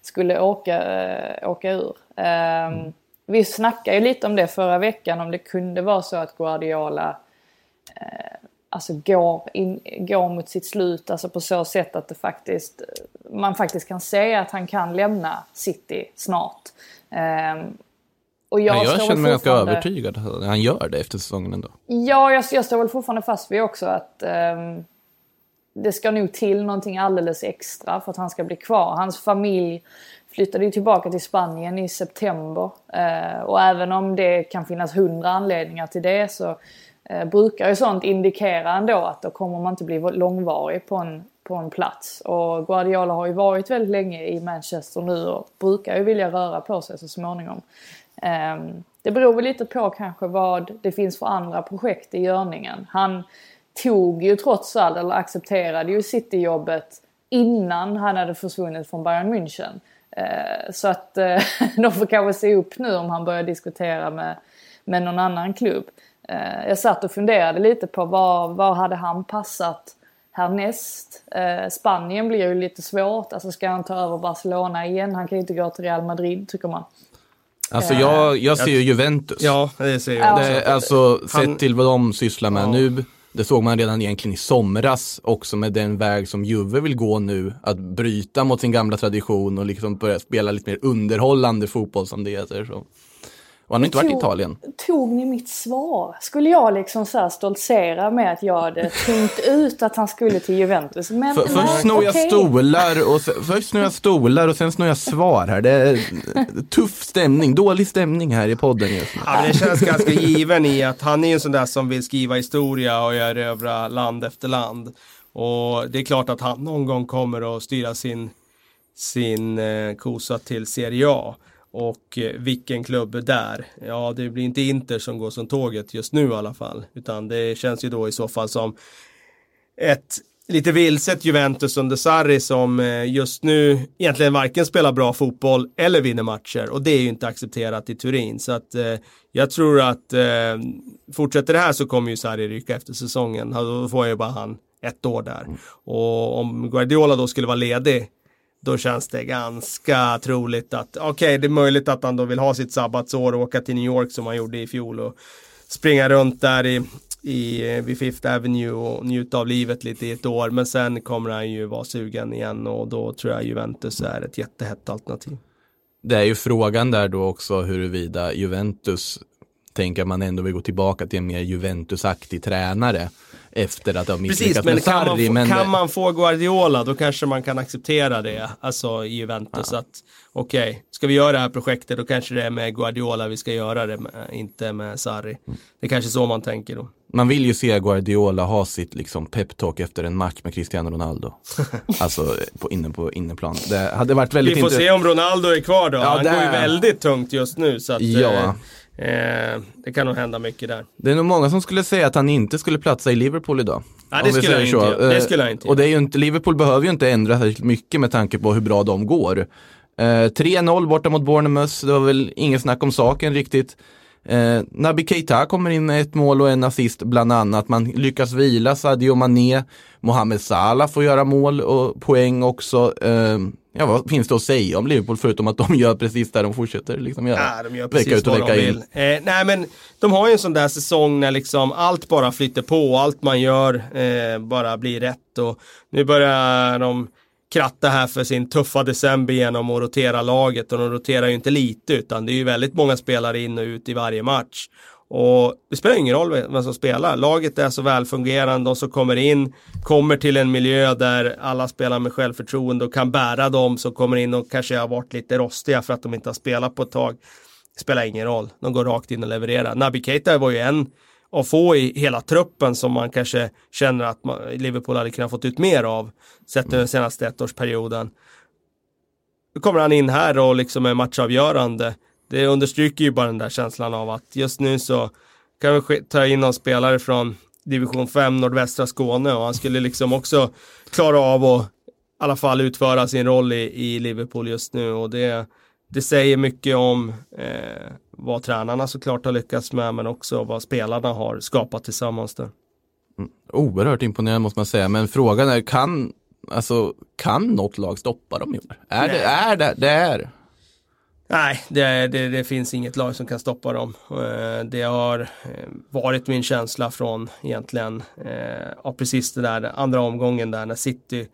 skulle åka, äh, åka ur. Ähm, vi snackade ju lite om det förra veckan, om det kunde vara så att Guardiola äh, alltså går, in, går mot sitt slut, alltså på så sätt att det faktiskt, man faktiskt kan säga att han kan lämna City snart. Ähm, Och jag, jag, jag känner mig ganska övertygad att han gör det efter säsongen ändå. Ja, jag, jag står väl fortfarande fast vid också att ehm, det ska nog till någonting alldeles extra för att han ska bli kvar. Hans familj flyttade ju tillbaka till Spanien i september. Eh, och även om det kan finnas hundra anledningar till det så eh, brukar ju sånt indikera ändå att då kommer man inte bli långvarig på en, på en plats. Och Guardiola har ju varit väldigt länge i Manchester nu och brukar ju vilja röra på sig så småningom. Ehm, det beror väl lite på kanske vad det finns för andra projekt i görningen. Han tog ju trots allt, eller accepterade ju Cityjobbet innan han hade försvunnit från Bayern München. Eh, Så att eh, de får kanske se upp nu om han börjar diskutera med, med någon annan klubb. Eh, Jag satt och funderade lite på var, var hade han passat härnäst? Spanien blir ju lite svårt, alltså ska han ta över Barcelona igen? Han kan ju inte gå till Real Madrid tycker man. Alltså jag, jag ser ju Juventus. Ja, det ser jag. Det, alltså sett till vad de sysslar med Ja. nu. Det såg man redan egentligen i somras också med den väg som Juve vill gå nu. Att bryta mot sin gamla tradition och liksom börja spela lite mer underhållande fotboll som det heter. Så. Och han har inte varit i Tog- Italien. Tog ni mitt svar? Skulle jag liksom så här stoltsera med att jag hade tänkt ut att han skulle till Juventus? Men För, nej, först snor jag okej. stolar och sen, först snor jag stolar och sen snor jag svar här. Det är tuff stämning, dålig stämning här i podden just nu. Ja, det känns ganska given i att han är ju en sån där som vill skriva historia och erövra land efter land. Och det är klart att han någon gång kommer att styra sin, sin eh, kosa till Serie A. Och eh, vilken klubb är där? Ja, det blir inte Inter som går som tåget just nu i alla fall. Utan det känns ju då i så fall som ett lite vilset Juventus under Sarri som eh, just nu egentligen varken spelar bra fotboll eller vinner matcher. Och det är ju inte accepterat i Turin. Så att eh, jag tror att eh, fortsätter det här så kommer ju Sarri ryka efter säsongen. Då får ju bara han ett år där. Och om Guardiola då skulle vara ledig då känns det ganska troligt att okej, det är möjligt att han då vill ha sitt sabbatsår och åka till New York som han gjorde i fjol och springa runt där i, i, vid Fifth Avenue och njuta av livet lite i ett år. Men sen kommer han ju vara sugen igen och då tror jag Juventus är ett jättehett alternativ. Det är ju frågan där då också huruvida Juventus tänker att man ändå vill gå tillbaka till en mer Juventusaktig tränare efter att ha Precis, misslyckats men med kan man, Sarri. få, Men kan man få Guardiola då kanske man kan acceptera det, alltså i Juventus. att Okej, ska vi göra det här projektet då kanske det är med Guardiola vi ska göra det, med, inte med Sarri. Det är kanske så man tänker då. man vill ju se Guardiola ha sitt liksom peptalk efter en match med Cristiano Ronaldo. alltså på, inne på inneplan. Det hade varit väldigt Vi får intressant. se om Ronaldo är kvar då. Ja, Han det- går ju väldigt tungt just nu så att Ja. Eh, det kan nog hända mycket där. Det är nog många som skulle säga att han inte skulle platsa i Liverpool idag. Ja, det skulle jag inte så. Det Eh, skulle jag inte Och det är ju inte, Liverpool behöver ju inte ändra särskilt mycket med tanke på hur bra de går. Eh, 3-0 borta mot Bournemouth, det var väl ingen snack om saken riktigt. Eh, Naby Keita kommer in med ett mål och en assist bland annat. Man lyckas vila Sadio Mané. Mohamed Salah får göra mål och poäng också. Eh, ja, vad finns det att säga om Liverpool förutom att de gör precis där de fortsätter liksom göra? Ja, de gör precis ut och vad de vill. Eh, nej men de har ju en sån där säsong när liksom allt bara flyter på, allt man gör eh, bara blir rätt och nu börjar de kratta här för sin tuffa december genom att rotera laget och de roterar ju inte lite utan det är ju väldigt många spelare in och ut i varje match. Och det spelar ingen roll vem som spelar. Laget är så välfungerande, de som kommer in kommer till en miljö där alla spelar med självförtroende och kan bära dem som kommer in och kanske har varit lite rostiga för att de inte har spelat på ett tag. Det spelar ingen roll, de går rakt in och levererar. Naby Keita var ju en att få i hela truppen som man kanske känner att man, Liverpool hade kunnat fått ut mer av sett den senaste ettårsperioden. Nu kommer han in här och liksom är matchavgörande. Det understryker ju bara den där känslan av att just nu så kan vi ta in någon spelare från division 5 nordvästra Skåne och han skulle liksom också klara av att i alla fall utföra sin roll i, i Liverpool just nu och det, det säger mycket om eh, vad tränarna såklart har lyckats med men också vad spelarna har skapat tillsammans där. Oerhört imponerande måste man säga, men frågan är, kan, alltså, kan något lag stoppa dem i år? Är det, Nej. är det, det är. Nej, det, det, det finns inget lag som kan stoppa dem. Eh, Det har eh, varit min känsla från egentligen, eh, ja, precis det där andra omgången där när City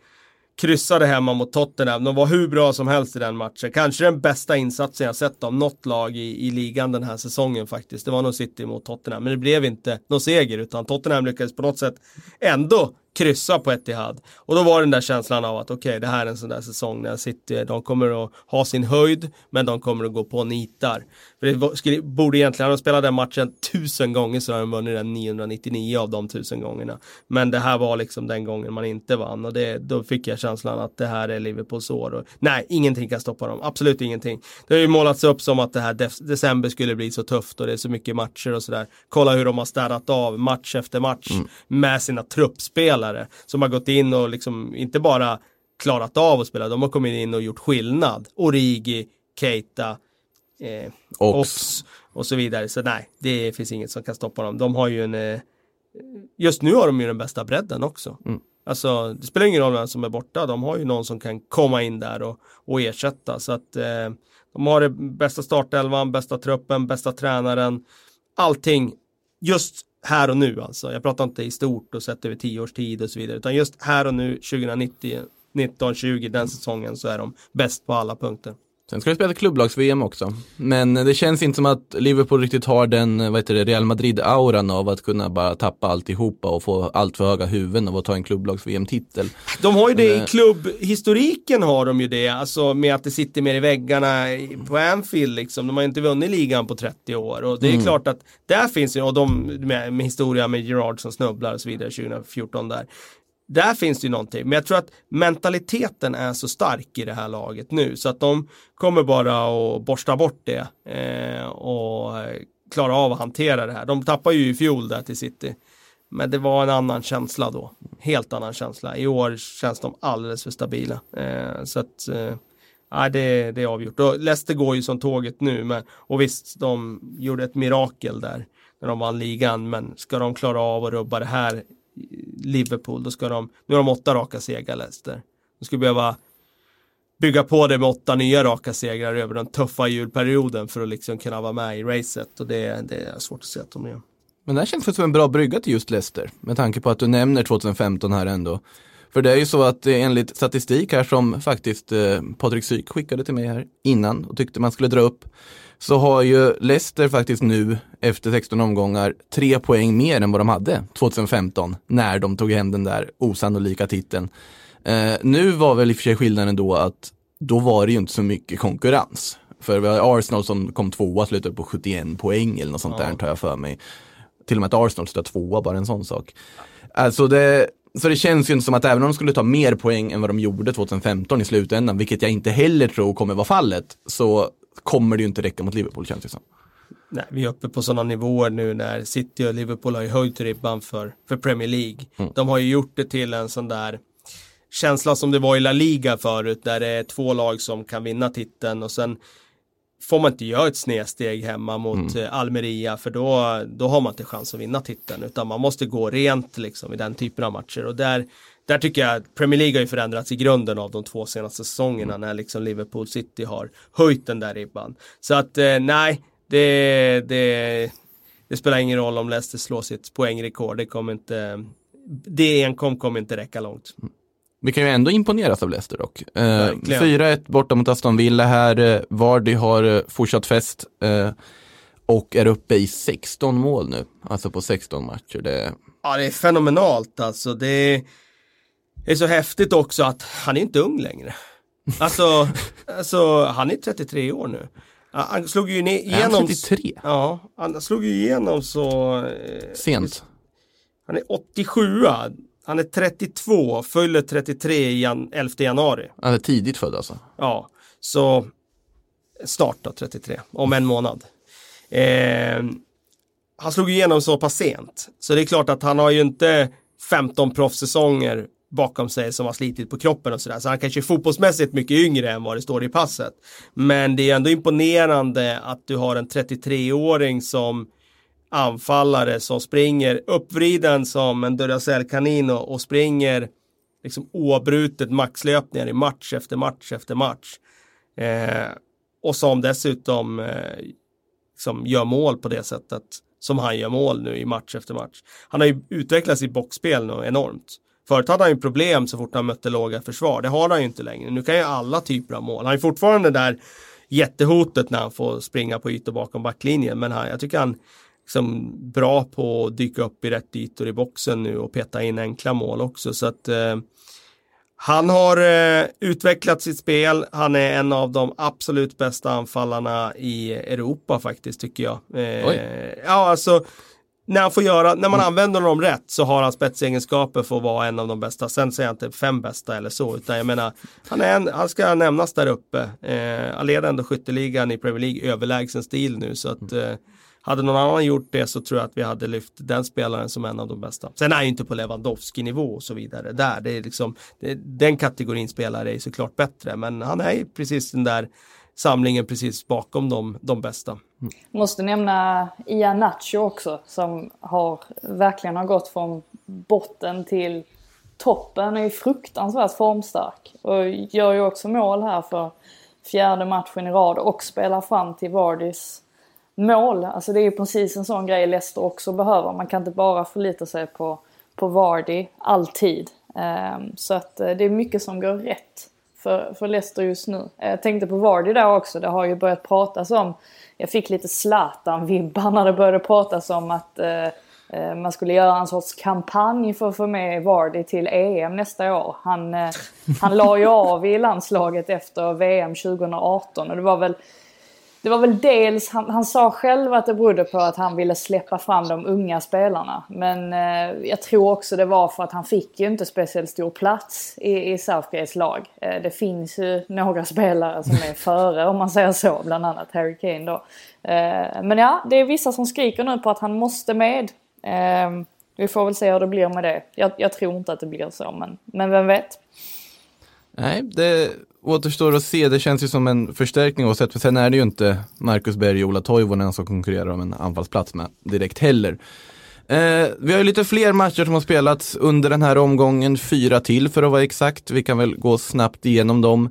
kryssade hemma mot Tottenham. De var hur bra som helst i den matchen. Kanske den bästa insatsen jag sett av något lag i, i ligan den här säsongen faktiskt. Det var nog City mot Tottenham, men det blev inte någon seger utan Tottenham lyckades på något sätt ändå kryssa på Etihad. Och då var den där känslan av att okej, okay, det här är en sån där säsong när City, de kommer att ha sin höjd, men de kommer att gå på nitar. För det skulle, borde egentligen, de spelat den matchen tusen gånger så har de vunnit den 999 av de tusen gångerna. Men det här var liksom den gången man inte vann och det, då fick jag känslan att det här är Liverpools år. Och, nej, ingenting kan stoppa dem, absolut ingenting. Det har ju målats upp som att det här december skulle bli så tufft och det är så mycket matcher och sådär. Kolla hur de har städat av match efter match mm. med sina truppspelare som har gått in och liksom inte bara klarat av att spela, de har kommit in och gjort skillnad. Origi, Keita, eh, Ox. Ox. och så vidare. Så nej, det finns inget som kan stoppa dem. De har ju en eh, Just nu har de ju den bästa bredden också. Mm. Alltså, det spelar ingen roll vem som är borta. De har ju någon som kan komma in där och, och ersätta. Så att eh, de har det bästa startelvan, bästa truppen, bästa tränaren. Allting just här och nu alltså. Jag pratar inte i stort och sett över tio års tid och så vidare. Utan just här och nu 2090, 19, 20, den säsongen så är de bäst på alla punkter. Sen ska vi spela klubblags-VM också. Men det känns inte som att Liverpool riktigt har den, vad heter det, Real Madrid-auran av att kunna bara tappa alltihopa och få allt för höga huvuden av att ta en klubblags-VM-titel. De har ju det i klubbhistoriken har de ju det, alltså med att det sitter mer i väggarna på Anfield liksom. De har inte vunnit ligan på 30 år och det är mm. klart att där finns ju, och de med, med historia med Gerard som snubblar och så vidare 2014 där där finns det ju någonting. Men jag tror att mentaliteten är så stark i det här laget nu så att de kommer bara att borsta bort det eh, och eh, klara av att hantera det här. De tappar ju i fjol där till City. Men det var en annan känsla då. Helt annan känsla. I år känns de alldeles för stabila. Eh, så att eh, det, det är avgjort. Och Leicester går ju som tåget nu. Men, och visst, de gjorde ett mirakel där när de vann ligan. Men ska de klara av att rubba det här Liverpool, då ska de, nu har de åtta raka segrar Leicester. De skulle behöva bygga på det med åtta nya raka segrar över den tuffa julperioden för att liksom kunna vara med i racet och det, det är svårt att se att de gör. Men det här känns som en bra brygga till just Leicester med tanke på att du nämner 2015 här ändå. För det är ju så att enligt statistik här som faktiskt eh, Patrik Syk skickade till mig här innan och tyckte man skulle dra upp så har ju Leicester faktiskt nu efter 16 omgångar tre poäng mer än vad de hade 2015 när de tog hem den där osannolika titeln. Eh, nu var väl i och för sig skillnaden då att då var det ju inte så mycket konkurrens. För vi har Arsenal som kom tvåa, slutade på 71 poäng eller något sånt ja. där tar jag för mig. Till och med att Arsenal slutade tvåa, bara en sån sak. Alltså det, så det känns ju inte som att även om de skulle ta mer poäng än vad de gjorde 2015 i slutändan, vilket jag inte heller tror kommer vara fallet, så kommer det ju inte räcka mot Liverpool känns det som. Nej, vi är uppe på sådana nivåer nu när City och Liverpool har ju höjt ribban för, för Premier League. Mm. De har ju gjort det till en sån där känsla som det var i La Liga förut där det är två lag som kan vinna titeln och sen får man inte göra ett snedsteg hemma mot mm. Eh, Almeria för då, då har man inte chans att vinna titeln utan man måste gå rent liksom i den typen av matcher och där där tycker jag att Premier League har ju förändrats i grunden av de två senaste säsongerna mm. när liksom Liverpool City har höjt den där ribban. Så att eh, nej, det, det, det, spelar ingen roll om Leicester slår sitt poängrekord. Det kommer inte, det enkom kommer inte räcka långt. Mm. Vi kan ju ändå imponeras av Leicester dock. Eh, 4-1 borta mot Aston Villa här. Eh, Vardy har eh, fortsatt fest eh, och är uppe i 16 mål nu. Alltså på 16 matcher. Det... Ja, det är fenomenalt alltså. Det är så häftigt också att han är inte ung längre. Alltså, alltså han är 33 år nu. Han slog ju igenom... Är 33? Ja, han slog ju igenom så... Eh, Sent. Han är 87 Han är 32, fyller 33 i 11 januari. Han är tidigt född alltså? Ja, så snart då 33, om en månad. Eh, han slog igenom så pass sent. Så det är klart att han har ju inte 15 proffssäsonger bakom sig som har slitit på kroppen och sådär. Så han kanske är fotbollsmässigt mycket yngre än vad det står i passet. Men det är ändå imponerande att du har en 33-åring som anfallare som springer uppvriden som en Duracell-kanin och, springer liksom oavbrutet maxlöpningar i match efter match efter match. Eh, och som dessutom eh, liksom gör mål på det sättet som han gör mål nu i match efter match. Han har ju utvecklats i boxspel nu enormt. Förut hade han ju problem så fort han mötte låga försvar. Det har han ju inte längre. Nu kan ju alla typer av mål. Han är fortfarande där jättehotet när han får springa på ytor bakom backlinjen. Men han, jag tycker han liksom bra på att dyka upp i rätt ytor i boxen nu och peta in enkla mål också. Så att eh, han har eh, utvecklat sitt spel. Han är en av de absolut bästa anfallarna i Europa faktiskt tycker jag. Eh, ja, alltså när, han får göra, när man mm. använder honom rätt så har han spetsegenskaper för att vara en av de bästa. Sen säger jag inte fem bästa eller så, utan jag menar, han, är en, han ska nämnas där uppe. Eh, han leder ändå skytteligan i Premier League överlägsen stil nu, så att eh, hade någon annan gjort det så tror jag att vi hade lyft den spelaren som en av de bästa. Sen är han ju inte på Lewandowski-nivå och så vidare. Där, det är liksom, det, den kategorin spelare är såklart bättre, men han är ju precis den där samlingen precis bakom de, de bästa. Mm. Måste nämna Ian Nacho också som har verkligen har gått från botten till toppen är ju fruktansvärt formstark och gör ju också mål här för fjärde matchen i rad och spelar fram till Vardys mål. Alltså det är ju precis en sån grej Leicester också behöver. Man kan inte bara förlita sig på, på Vardy alltid. Ehm, så att eh, det är mycket som går rätt för, för Leicester just nu. Jag tänkte på Vardy där också. Det har ju börjat pratas om, jag fick lite Zlatan-vibbar när det började pratas om att eh, eh, man skulle göra en sorts kampanj för att få med Vardy till EM nästa år. Han, han la ju av i landslaget efter VM 2018 och det var väl det var väl dels, han, han sa själv att det berodde på att han ville släppa fram de unga spelarna. Men eh, jag tror också det var för att han fick ju inte speciellt stor plats i, i Southgates lag. Eh, det finns ju några spelare som är före om man säger så, bland annat Harry Kane då. Eh, men ja, det är vissa som skriker nu på att han måste med. Eh, vi får väl se hur det blir med det. Jag, jag tror inte att det blir så, men, men vem vet. Nej, det återstår att se. Det känns ju som en förstärkning oavsett. För sen är det ju inte Marcus Berg och Ola Toivonen som konkurrerar om en anfallsplats med direkt heller. Eh, vi har ju lite fler matcher som har spelats under den här omgången, fyra till för att vara exakt. Vi kan väl gå snabbt igenom dem.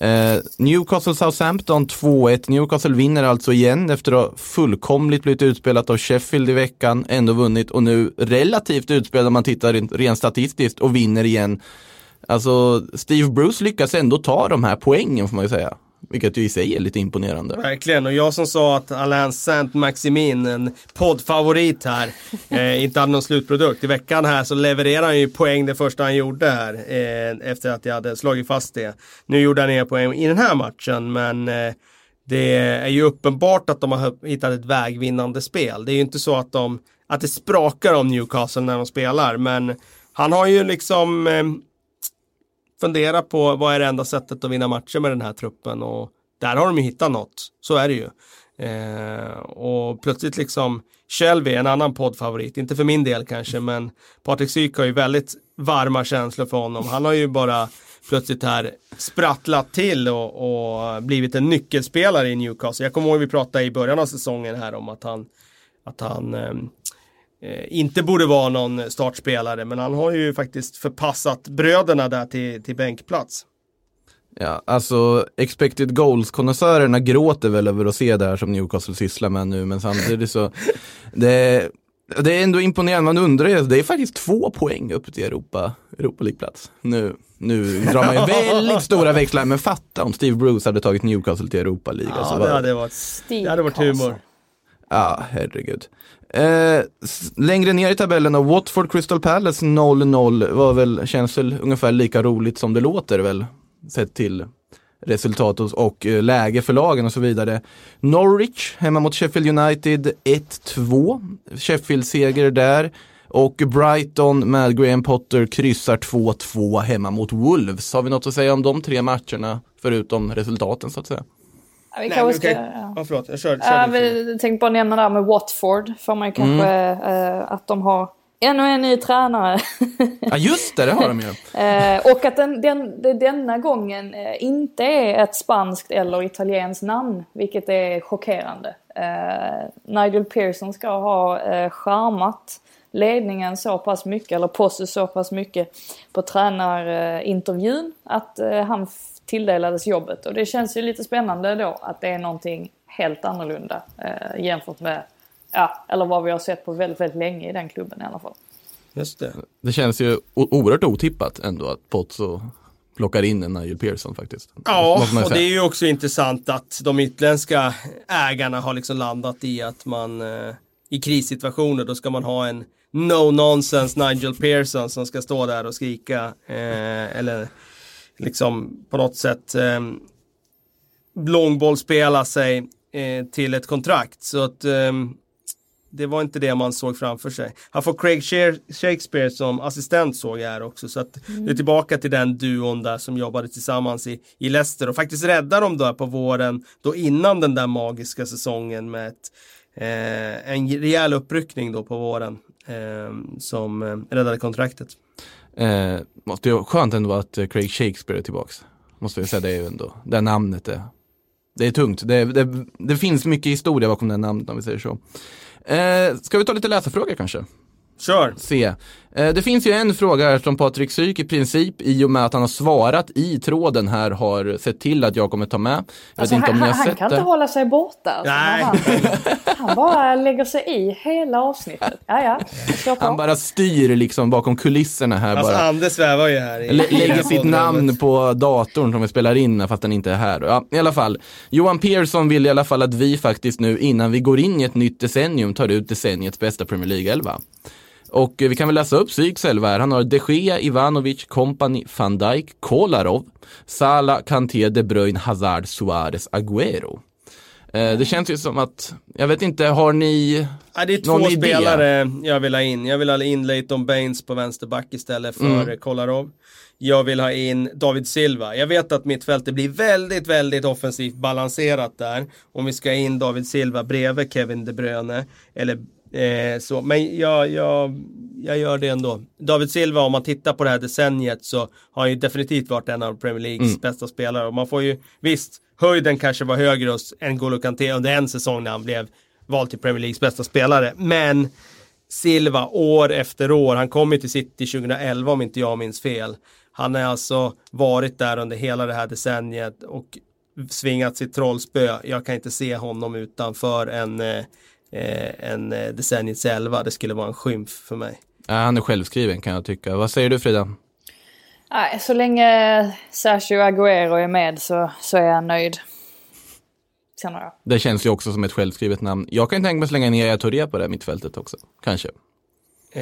Eh, Newcastle Southampton 2-1. Newcastle vinner alltså igen efter att ha fullkomligt blivit utspelat av Sheffield i veckan, ändå vunnit och nu relativt utspelad om man tittar rent statistiskt och vinner igen. Alltså Steve Bruce lyckas ändå ta de här poängen får man ju säga. Vilket ju i sig är lite imponerande. Verkligen, och jag som sa att Alain Saint-Maximin, en poddfavorit här, eh, inte hade någon slutprodukt. I veckan här så levererar han ju poäng det första han gjorde här, eh, efter att jag hade slagit fast det. Nu gjorde han inga poäng i den här matchen, men eh, det är ju uppenbart att de har hittat ett vägvinnande spel. Det är ju inte så att, de, att det sprakar om Newcastle när de spelar, men han har ju liksom eh, fundera på vad är det enda sättet att vinna matcher med den här truppen och där har de ju hittat något. Så är det ju. Eh, och plötsligt liksom Shelby, en annan poddfavorit, inte för min del kanske, men Patrik Syk har ju väldigt varma känslor för honom. Han har ju bara plötsligt här sprattlat till och, och blivit en nyckelspelare i Newcastle. Jag kommer ihåg vi pratade i början av säsongen här om att han, att han eh, inte borde vara någon startspelare, men han har ju faktiskt förpassat bröderna där till, till bänkplats. Ja, alltså expected goals-konnässörerna gråter väl över att se det här som Newcastle sysslar med nu, men samtidigt så det, det är ändå imponerande, man undrar ju, det är faktiskt två poäng upp till Europa, Europa League-plats. Nu, nu drar man ju väldigt stora växlar, men fatta om Steve Bruce hade tagit Newcastle till Europa League. Ja, alltså, det, hade varit, det hade varit humor. Ja, herregud. Eh, längre ner i tabellen då, Watford Crystal Palace 0-0 var väl, känns väl ungefär lika roligt som det låter väl, sett till resultat och, och eh, läge för lagen och så vidare. Norwich hemma mot Sheffield United 1-2, Sheffield-seger där. Och Brighton med Graham Potter kryssar 2-2 hemma mot Wolves. Har vi något att säga om de tre matcherna förutom resultaten så att säga? Vi Nej, kanske ska... Ja. ja, förlåt, jag körde. kör uh, vi tänkte bara nämna där med Watford. Får man kanske mm. uh, att de har ännu en ny tränare. ja just det, det har de ju. uh, och att den, den, den, denna gången uh, inte är ett spanskt eller italienskt namn. Vilket är chockerande. Uh, Nigel Pearson ska ha uh, charmat ledningen så pass mycket, eller Posse så pass mycket på tränarintervjun att han tilldelades jobbet. Och det känns ju lite spännande då att det är någonting helt annorlunda eh, jämfört med, ja, eller vad vi har sett på väldigt, väldigt länge i den klubben i alla fall. Just det. Det känns ju oerhört otippat ändå att Pozzo plockar in en Nigel Pearson faktiskt. Ja, och det är ju också intressant att de utländska ägarna har liksom landat i att man eh, i krissituationer då ska man ha en no nonsense Nigel Pearson som ska stå där och skrika eh, eller liksom på något sätt eh, långbollspela sig eh, till ett kontrakt. Så att eh, det var inte det man såg framför sig. Han får Craig Shakespeare som assistent såg jag här också. Så att det är tillbaka till den duon där som jobbade tillsammans i, i Leicester och faktiskt räddade dem då på våren, då innan den där magiska säsongen med ett, eh, en rejäl uppryckning då på våren eh, som eh, räddade kontraktet. Eh, måste ju skönt ändå att eh, Craig Shakespeare är tillbaks. Måste jag säga, det är ju ändå, det namnet är, det är tungt. Det, det, det finns mycket historia bakom det namnet om vi säger så. Eh, ska vi ta lite läsarfrågor kanske? Kör! Se. Eh, det finns ju en fråga här från Patrik Syk i princip i och med att han har svarat i tråden här har sett till att jag kommer ta med. Jag Alltså, vet inte om han, ni har han sett kan det. inte hålla sig borta. Alltså, Nej. Han, han bara lägger sig i hela avsnittet. Ja, ja. Han bara styr liksom bakom kulisserna här Alltså bara. Ande svävar ju här. I, Lä- Lägger sitt namn på datorn som vi spelar in fast den inte är här. Ja, i alla fall. Johan Persson vill i alla fall att vi faktiskt nu innan vi går in i ett nytt decennium tar ut decenniets bästa Premier League-elva. Och eh, vi kan väl läsa upp elva här. Han har De Gea, Ivanovic, Kompany, van Dijk, Kolarov, Salah, Kanté, De Bruyne, Hazard, Suarez, Agüero. Eh, det känns ju som att, jag vet inte, har ni Ja, det är två idé? spelare jag vill ha in. Jag vill ha in Leighton Baines på vänsterback istället för Mm. Kolarov. Jag vill ha in David Silva. Jag vet att mittfältet blir väldigt, väldigt offensivt balanserat där. Om vi ska in David Silva bredvid Kevin De Bruyne. Eller eh, så. Men jag, jag, jag gör det ändå. David Silva, om man tittar på det här decenniet så har han ju definitivt varit en av Premier Leagues Mm. bästa spelare. Och man får ju, visst, höjden kanske var högre hos än Golo Kanté under en säsong när han blev vald till Premier Leagues bästa spelare. Men Silva år efter år, han kom ju till City 2011 om inte jag minns fel. Han har alltså varit där under hela det här decenniet och svingat sitt trollspö. Jag kan inte se honom utanför en, eh, en eh, decenniets elva. Det skulle vara en skymf för mig. Ja, han är självskriven kan jag tycka. Vad säger du Frida? Nej, så länge Sergio Agüero är med så, så är jag nöjd. Känner jag. Det känns ju också som ett självskrivet namn. Jag kan tänka mig slänga ner Yahya Touré på det här mittfältet också. Kanske.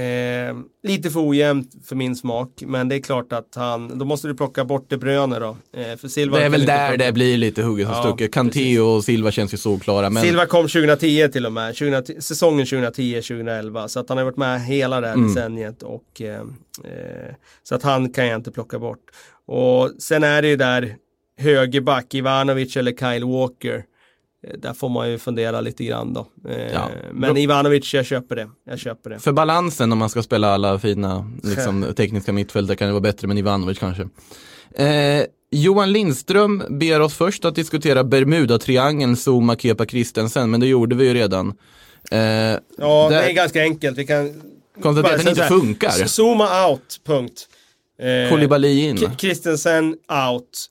Eh, lite för ojämnt för min smak, men det är klart att han, då måste du plocka bort De Bruyne då. Eh, för Silva Det är väl där plocka- det blir lite hugget Ja, stucket. Kanté och Silva känns ju solklara. Men Silva kom 2010 till och med, 2010, säsongen 2010-2011. Så att han har varit med hela det här Mm. decenniet. Och, eh, eh, så att han kan jag inte plocka bort. Och sen är det ju där högerback, Ivanovic eller Kyle Walker. Eh, Där får man ju fundera lite grann då. Eh, Ja. Men Ivanovic, jag köper det. Jag köper det. för balansen om man ska spela alla fina liksom, tekniska mittfältare kan det vara bättre med Ivanovic kanske. Eh, Johan Lindström ber oss först att diskutera Bermuda-triangeln, Zuma, Kepa, Christensen, men det gjorde vi ju redan. Eh, Ja, Där- det är ganska enkelt. Vi kan Konstatera att den inte funkar. Zooma out, punkt. Eh, Koulibaly in. K- Christensen out,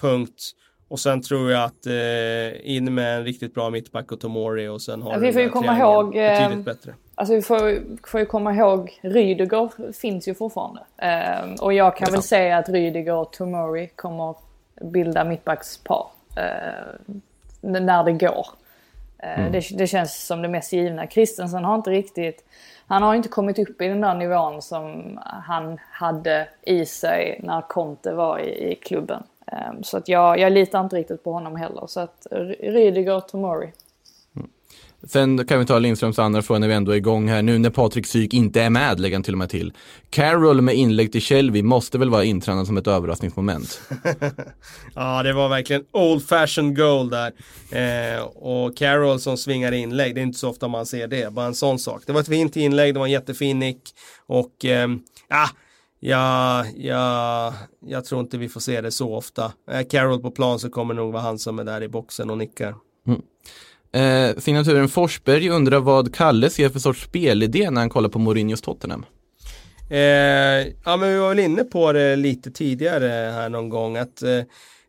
punkt. Och sen tror jag att eh, in med en riktigt bra mittback och Tomori och sen har Ja, du vi får ju komma ihåg, eh, Betydligt bättre. Alltså vi får, får ju komma ihåg, Rydiger finns ju fortfarande. Ehm, och jag kan väl säga att Rydiger och Tomori kommer bilda mittbackspar. Uh, när det går. Eh, det, det känns som det mest givna. Christensen har inte riktigt, han har inte kommit upp i den där nivån som han hade i sig när Conte var i, i klubben. Ehm, så att jag, jag litar inte riktigt på honom heller. Så att Ry- Rydiger och Tomori. Sen kan vi ta Lindströms andra fråga när vi ändå är igång här. Nu när Patrik Syk inte är med, lägger han till och med till. Carroll med inlägg till Shelby måste väl vara intränad som ett överraskningsmoment. Ja, det var verkligen old fashion goal där. Eh, och Carroll som svingar inlägg, det är inte så ofta man ser det. Bara en sån sak. Det var ett fint inlägg, det var en jättefin nick. Och ja, ja, ja, jag tror inte vi får se det så ofta. Är Carroll på plan så kommer det nog vara han som är där i boxen och nickar. Eh, signaturen Forsberg undrar vad Kalle ser för sorts spelidé när han kollar på Mourinhos Tottenham. Eh, ja men vi var väl inne på det lite tidigare här någon gång att eh,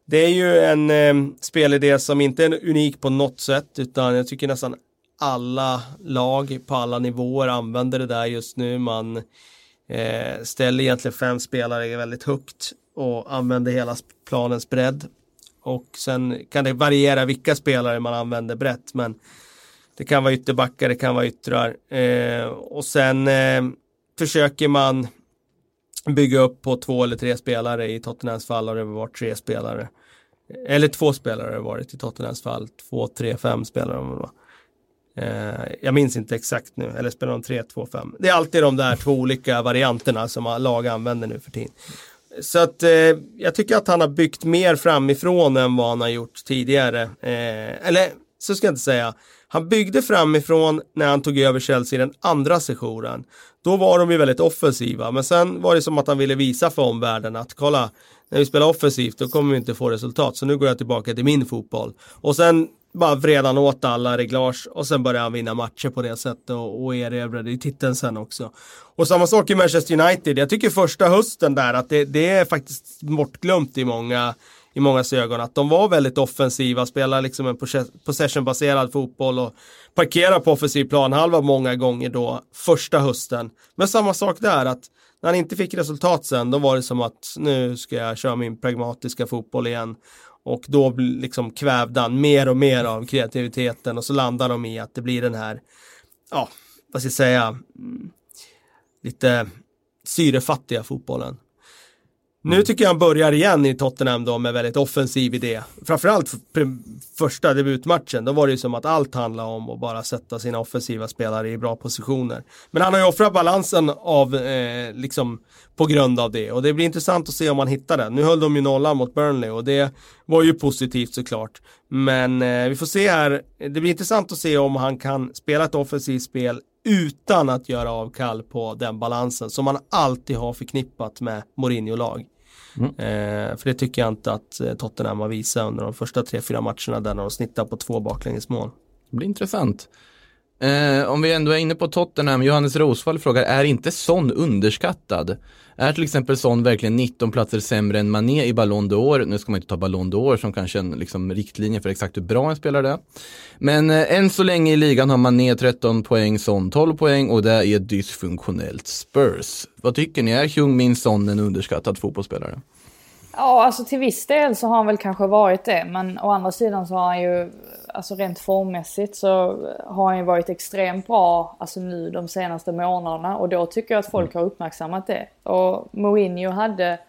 det är ju en eh, spelidé som inte är unik på något sätt utan jag tycker nästan alla lag på alla nivåer använder det där just nu. Man Eh, ställer egentligen fem spelare väldigt högt och använder hela planens bredd. Och sen kan det variera vilka spelare man använder brett men det kan vara ytterbackar, det kan vara yttrar. Eh, och sen eh, försöker man bygga upp på två eller tre spelare. I Tottenhams fall har det varit tre spelare. Eller två spelare har det varit i Tottenhams fall. Två, tre, fem spelare. Om det var. Eh, Eh, jag minns inte exakt nu, eller spelar de 3, 2, 5. Det är alltid de där två olika varianterna som lag använder nu för tiden. Så att eh, jag tycker att han har byggt mer framifrån än vad han har gjort tidigare. Eh, eller så ska jag inte säga. Han byggde framifrån när han tog över Chelsea den andra sessionen. Då var de ju väldigt offensiva, men sen var det som att han ville visa för omvärlden att kolla, när vi spelar offensivt då kommer vi inte få resultat, så nu går jag tillbaka till min fotboll. Och sen bara vred han åt alla reglage och sen började han vinna matcher på det sättet och, och erövrade i titeln sen också. Och samma sak i Manchester United. Jag tycker första hösten där att det, det är faktiskt bortglömt i många i många ögon att de var väldigt offensiva, spelade liksom en possessionbaserad fotboll och parkerade på offensiv planhalva många gånger då första hösten. Men samma sak där att när han inte fick resultat sen då var det som att nu ska jag köra min pragmatiska fotboll igen. Och då liksom kvävde han mer och mer av kreativiteten och så landar de i att det blir den här, ja, vad ska jag säga, mm, lite syrefattiga fotbollen. Nu tycker jag han börjar igen i Tottenham då med väldigt offensiv idé. Framförallt första debutmatchen, då var det ju som att allt handlade om att bara sätta sina offensiva spelare i bra positioner. Men han har ju offrat balansen av, eh, liksom, på grund av det. Och det blir intressant att se om han hittar den. Nu höll de ju nollan mot Burnley och det var ju positivt såklart. Men eh, vi får se här, det blir intressant att se om han kan spela ett offensivt spel utan att göra avkall på den balansen som man alltid har förknippat med Mourinho-lag. Mm. Eh, för det tycker jag inte att eh, Tottenham har visat under de första tre, fyra matcherna där de snittar på två baklängesmål. Det blir intressant. Eh, om vi ändå är inne på Tottenham, Johannes Rosvall frågar, är inte Son underskattad? Är till exempel Son verkligen 19 platser sämre än Mané i Ballon d'Or? Nu ska man inte ta Ballon d'Or som kanske en liksom, riktlinje för exakt hur bra en spelare är. Men eh, än så länge i ligan har Mané 13 poäng, Son 12 poäng och det är ett dysfunktionellt Spurs. Vad tycker ni, är Heung-Min Son en underskattad fotbollsspelare? Ja, alltså till viss del så har han väl kanske varit det. Men å andra sidan så har han ju, alltså rent formmässigt så har han ju varit extremt bra, alltså nu de senaste månaderna. Och då tycker jag att folk har uppmärksammat det. Och Mourinho hade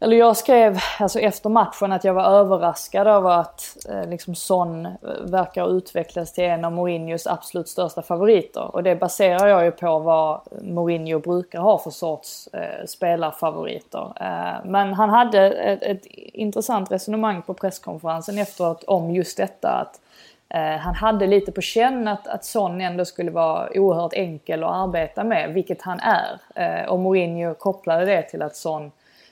eller jag skrev alltså efter matchen att jag var överraskad över att eh, liksom Son eh, verkar utvecklas till en av Mourinhos absolut största favoriter. Och det baserar jag ju på vad Mourinho brukar ha för sorts eh, spelarfavoriter. Eh, men han hade ett, ett, intressant resonemang på presskonferensen efteråt om just detta att eh, han hade lite på känn att, att Son ändå skulle vara oerhört enkel att arbeta med, vilket han är. Eh, och Mourinho kopplade det till att Son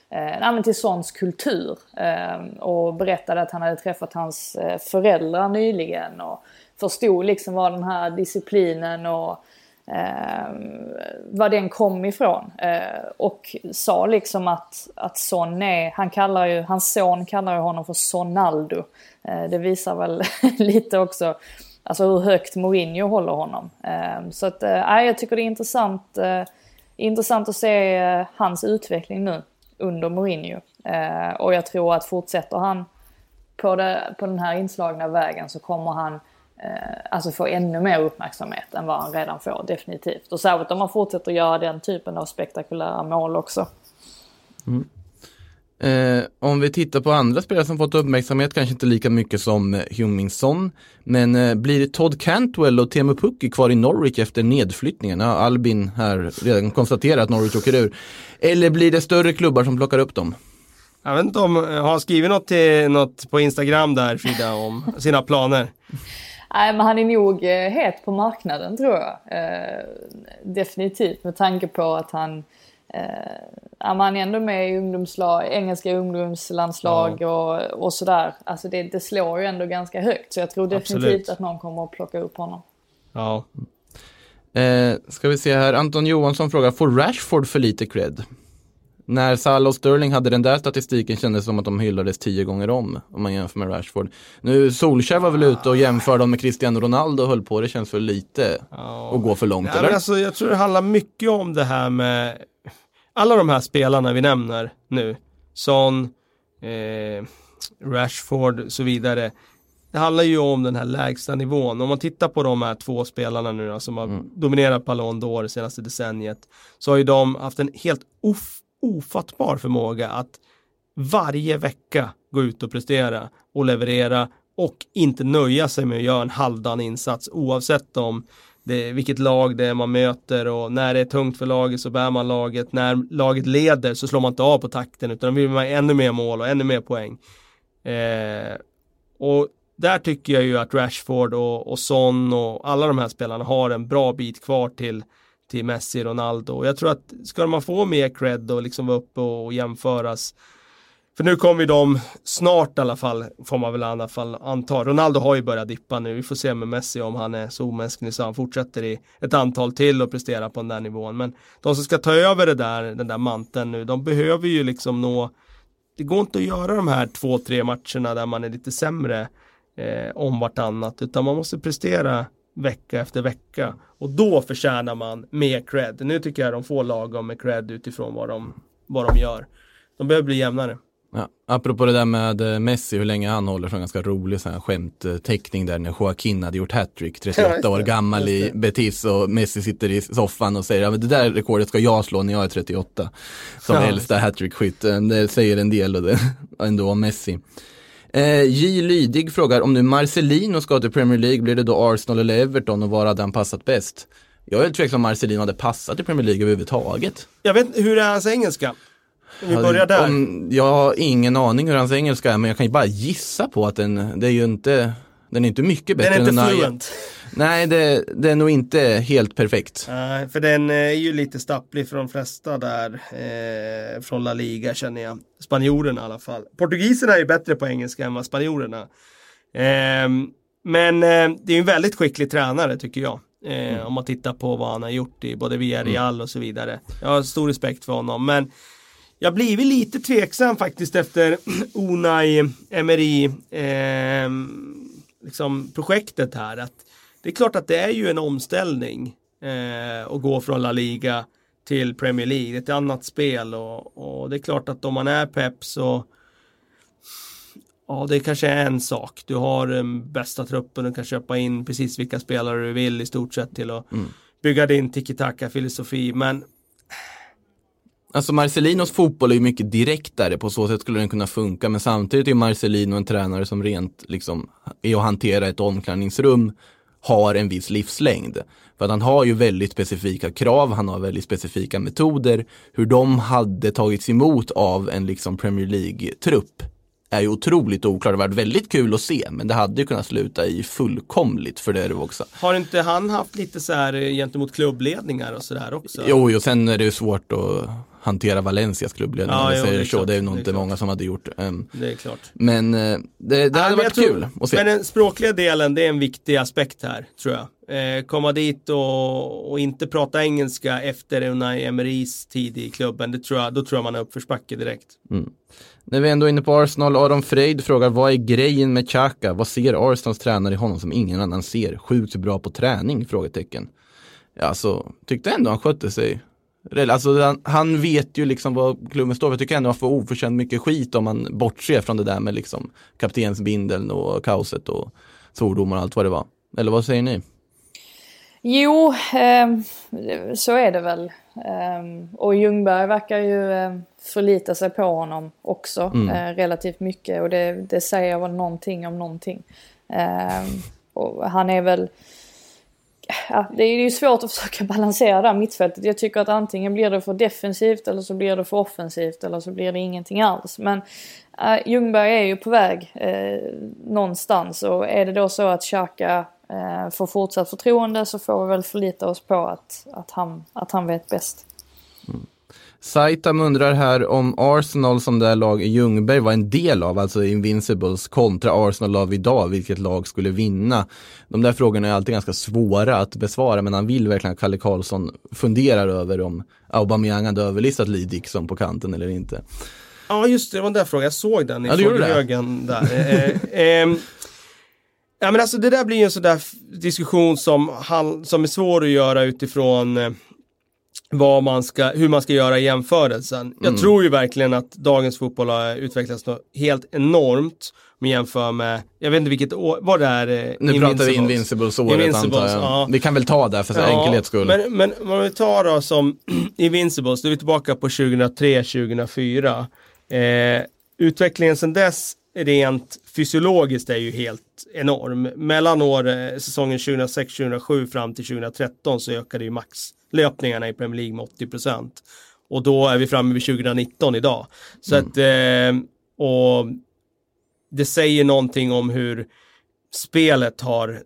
eh, till Sons kultur. Eh, och berättade att han hade träffat hans eh, föräldrar nyligen och förstod liksom vad den här disciplinen och eh, var den kom ifrån. Eh, och sa liksom att, att Son är, han kallar ju, hans son kallar ju honom för Sonaldo. Eh, det visar väl lite också alltså hur högt Mourinho håller honom. Eh, så att, eh, jag tycker det är intressant, eh, intressant att se eh, hans utveckling nu under Mourinho. Eh, och jag tror att fortsätter han på, det, på den här inslagna vägen så kommer han eh, alltså få ännu mer uppmärksamhet än vad han redan får, definitivt. Och särskilt om han fortsätter göra den typen av spektakulära mål också. Mm. Eh, om vi tittar på andra spelare som fått uppmärksamhet, kanske inte lika mycket som eh, Son. Men eh, blir Todd Cantwell och Teemu Pukki kvar i Norwich efter nedflyttningen? Ja, Albin här redan konstaterat att Norwich åker ur. Eller blir det större klubbar som plockar upp dem? Jag vet inte om, har han skrivit något, till, något på Instagram där Frida om sina planer? Nej, men han är nog eh, het på marknaden tror jag. Eh, definitivt med tanke på att han eh, man är ändå med i ungdomslag, engelska ungdomslandslag ja. och, och sådär. Alltså det, det slår ju ändå ganska högt. Så jag tror definitivt Absolut. att någon kommer att plocka upp honom. Ja. Eh, ska vi se här, Anton Johansson frågar, får Rashford för lite cred? när Salah och Sterling hade den där statistiken kändes det som att de hyllades tio gånger om. Om man jämför med Rashford. Nu Solskjaer var väl ute och jämförde dem med Cristiano Ronaldo och höll på. Det känns för lite att gå för långt Ja, eller? men alltså, jag tror det handlar mycket om det här med alla de här spelarna vi nämner nu. Son, eh, Rashford och så vidare. Det handlar ju om den här lägsta nivån. Om man tittar på de här två spelarna nu då, som har dominerat Ballon d'Or det senaste decenniet. Så har ju de haft en helt of, ofattbar förmåga att varje vecka gå ut och prestera och leverera och inte nöja sig med att göra en halvdan insats oavsett om det, vilket lag det är man möter och när det är tungt för laget så bär man laget. När laget leder så slår man inte av på takten utan då vill man ännu mer mål och ännu mer poäng. Eh, och där tycker jag ju att Rashford och, och Son och alla de här spelarna har en bra bit kvar till, till Messi, Ronaldo. Och jag tror att ska man få mer cred och liksom vara uppe och, och jämföras för nu kommer ju de snart i alla fall, får man väl i alla fall anta. Ronaldo har ju börjat dippa nu. Vi får se med Messi om han är så omänsklig så han fortsätter i ett antal till och prestera på den där nivån. Men de som ska ta över det där, den där manteln nu, de behöver ju liksom nå det går inte att göra de här två, tre matcherna där man är lite sämre eh, om vartannat, utan man måste prestera vecka efter vecka. Och då förtjänar man mer cred. Nu tycker jag de får lagom med cred utifrån vad de, vad de gör. De behöver bli jämnare. Ja, apropå det där med eh, Messi, hur länge han håller, så en ganska rolig sån här skämtteckning där när Joaquin hade gjort hattrick, 38 Ja, år gammal i Betis och Messi sitter i soffan och säger att det där rekordet ska jag slå när jag är 38. Som Ja, äldsta hattrickskytten, det säger en del och det, ändå om Messi. Eh, J Lydig frågar om nu Marcelino ska till Premier League, blir det då Arsenal eller Everton och var hade han passat bäst? Jag är tveksam om Marcelino hade passat i Premier League överhuvudtaget. Jag vet hur är hans engelska? Vi Ja, börjar där. Om, jag har ingen aning hur hans engelska är men jag kan ju bara gissa på att den, det är ju inte, den är inte mycket bättre Den är inte än fluent. Nej, det, det är nog inte helt perfekt. Nej, för den eh, är ju lite stapplig för de flesta där eh, från La Liga känner jag. Spanjorerna i alla fall. Portugiserna är ju bättre på engelska än vad spanjorerna. Ehm, men eh, det är ju en väldigt skicklig tränare tycker jag. Eh, Om man tittar på vad han har gjort i både Villarreal och så vidare. Jag har stor respekt för honom. Men jag har blivit lite tveksam faktiskt efter Unai Emery ehm, liksom projektet här. Att det är klart att det är ju en omställning eh, att gå från La Liga till Premier League. Det är ett annat spel och, och det är klart att om man är pepp så Ja, det kanske är en sak. Du har den bästa truppen, du kan köpa in precis vilka spelare du vill i stort sett till att bygga din tiki-taka-filosofi. Men Alltså Marcelinos fotboll är ju mycket direktare, på så sätt skulle den kunna funka, men samtidigt är Marcelino en tränare som rent liksom är att hantera ett omklädningsrum har en viss livslängd. För att han har ju väldigt specifika krav, han har väldigt specifika metoder. Hur de hade tagits emot av en liksom Premier League-trupp är ju otroligt oklart. Det har varit väldigt kul att se, men det hade ju kunnat sluta i fullkomligt för det också. har inte han haft lite så här eh, gentemot klubbledningar och sådär också? Jo, och sen är det ju svårt att hantera Valencias klubbledning Ja, om vi jo, säger det är så. klart, Det är det nog är inte klart. många som hade gjort. Um, Det är klart. men eh, det, det Nej, hade varit jag tror- kul att se. Men den språkliga delen, det är en viktig aspekt här, tror jag. Eh, komma dit och, och inte prata engelska efter Unai Emerys tid i klubben, det tror jag, då tror jag man är uppförsbacke direkt. När vi ändå är inne på Arsenal, Aron Freid frågar vad är grejen med Xhaka? Vad ser Arsenals tränare i honom som ingen annan ser? Sjukt bra på träning? Frågetecken. Ja, alltså, tyckte ändå han skötte sig. Alltså, han, han vet ju liksom vad klubben står för. Jag tycker ändå han får oförtjänt mycket skit om man bortser från det där med liksom kaptensbindeln och kaoset och svordomar och allt vad det var. Eller vad säger ni? Jo, ehm, så är det väl. Ehm, och Ljungberg verkar ju ehm, förlita sig på honom också eh, relativt mycket och det, det säger väl någonting om någonting. Ehm, och han är väl... Ja, det är ju svårt att försöka balansera det här mittfältet. Jag tycker att antingen blir det för defensivt eller så blir det för offensivt eller så blir det ingenting alls. Men äh, Ljungberg är ju på väg eh, någonstans och är det då så att Xhaka eh, får fortsatt förtroende så får vi väl förlita oss på att, att, han, att han vet bäst. Saitam undrar här om Arsenal som det lag Ljungberg var en del av, alltså Invincibles, kontra Arsenal av idag, vilket lag skulle vinna? De där frågorna är alltid ganska svåra att besvara, men han vill verkligen att Kalle Karlsson funderar över om Aubameyang hade överlistat Lee Dixon på kanten eller inte. Ja just det, det var den där frågan. Jag såg den i Ja, frågehögen där. eh, ehm, ja men alltså det där blir ju en sån där diskussion som, som är svår att göra utifrån eh, vad man ska, hur man ska göra i jämförelsen. Jag Mm. tror ju verkligen att dagens fotboll har utvecklats helt enormt om jämför med, jag vet inte vilket år, vad det är eh, Nu pratar vi Invincibles-året Invincibles, antar jag. ja. Vi kan väl ta det för så enkelhets skull. Men, men om vi tar då som Invincibles, då är vi tillbaka på 2003-2004. Eh, utvecklingen sedan dess rent fysiologiskt är ju helt enorm. Mellan år, eh, säsongen 2006-2007 fram till 2013 så ökade ju maxlöpningarna i Premier League med 80%. Och då är vi framme vid 2019 idag. Så att, eh, och det säger någonting om hur spelet har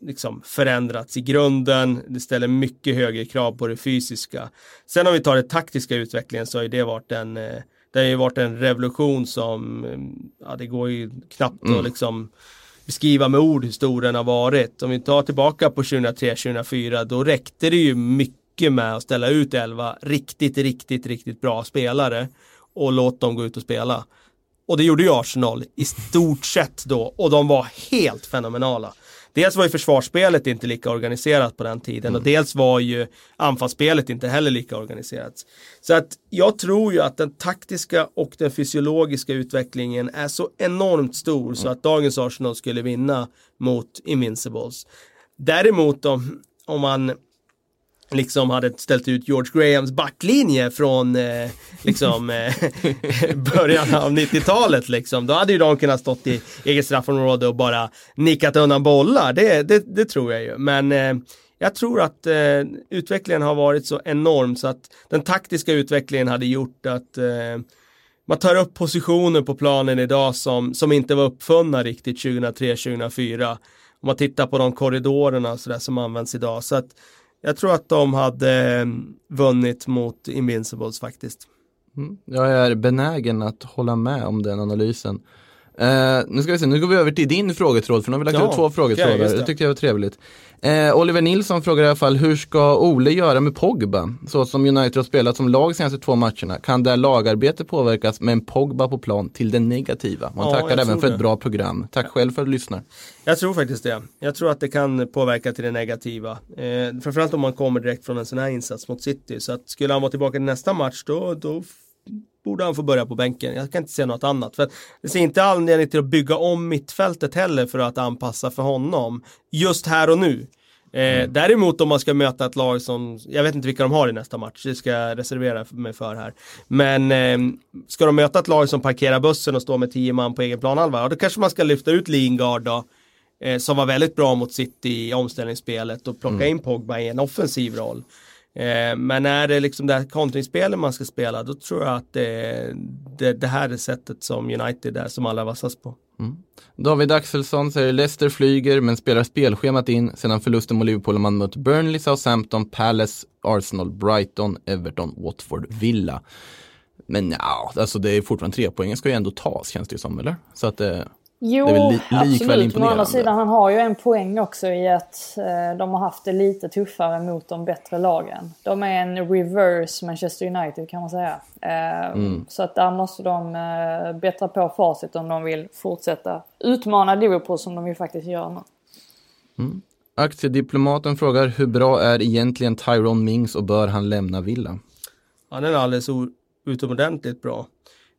liksom förändrats i grunden. Det ställer mycket högre krav på det fysiska. Sen om vi tar den taktiska utvecklingen så har det varit en eh, det har ju varit en revolution som, eh, ja det går ju knappt att liksom beskriva med ord hur stor den har varit. Om vi tar tillbaka på 2003-2004 då räckte det ju mycket med att ställa ut 11 riktigt, riktigt, riktigt bra spelare och låt dem gå ut och spela. Och det gjorde ju Arsenal i stort sett då och de var helt fenomenala. Dels var ju försvarsspelet inte lika organiserat på den tiden och dels var ju anfallsspelet inte heller lika organiserat. Så att jag tror ju att den taktiska och den fysiologiska utvecklingen är så enormt stor så att dagens Arsenal skulle vinna mot Invincibles. Däremot om, om man liksom hade ställt ut George Grahams backlinje från eh, liksom eh, början av 90-talet liksom. Då hade ju de kunnat stått i eget straffområde och bara nickat undan bollar. Det, det, det tror jag ju. Men eh, jag tror att eh, utvecklingen har varit så enorm så att den taktiska utvecklingen hade gjort att eh, man tar upp positioner på planen idag som, som inte var uppfunna riktigt 2003-2004. Om man tittar på de korridorerna och sådär som används idag. Så att jag tror att de hade eh, vunnit mot Invincibles faktiskt. Mm. Jag är benägen att hålla med om den analysen. Eh, nu ska vi se, nu går vi över till din frågetråd, för nu har vi lagt Ja, ut två frågetrådar. just det. det. tyckte jag var trevligt. Eh, Oliver Nilsson frågar i alla fall, hur ska Ole göra med Pogba? Så som United har spelat som lag senaste två matcherna, kan det lagarbete påverkas med en Pogba på plan till det negativa? Man Ja, tackar även för det. ett bra program. Tack själv för att du lyssnar. Jag tror faktiskt det. Jag tror att det kan påverka till det negativa. Eh, framförallt om man kommer direkt från en sån här insats mot City. Så att skulle han vara tillbaka i nästa match då, då borde han få börja på bänken. Jag kan inte se något annat. För det ser inte anledning till att bygga om mittfältet heller för att anpassa för honom. Just här och nu. Eh, Däremot om man ska möta ett lag som, jag vet inte vilka de har i nästa match, det ska jag reservera mig för här. Men eh, ska de möta ett lag som parkerar bussen och står med tio man på egen planhalva, ja, då kanske man ska lyfta ut Lingard då, eh, som var väldigt bra mot City i omställningsspelet och plocka in Pogba i en offensiv roll. Eh, men är det liksom det här kontringsspelet man ska spela, då tror jag att det, det, det här är sättet som United är som allra vassast på. Mm. David Axelsson säger Leicester flyger men spelar spelschemat in sedan förlusten mot Liverpool och man mött Burnley, Southampton, Palace, Arsenal, Brighton, Everton, Watford, Villa. Men ja, alltså det är fortfarande tre poängen ska ju ändå tas känns det ju som, eller? Så att eh, Jo, li- absolut. Men å andra sidan, han har ju en poäng också i att eh, de har haft det lite tuffare mot de bättre lagen. De är en reverse Manchester United kan man säga. Eh, Mm. Så att där måste de eh, bättra på facit om de vill fortsätta utmana Liverpool som de ju faktiskt gör nu. Aktiediplomaten frågar hur bra är egentligen Tyrone Mings och bör han lämna Villa? Han är alldeles utomordentligt bra.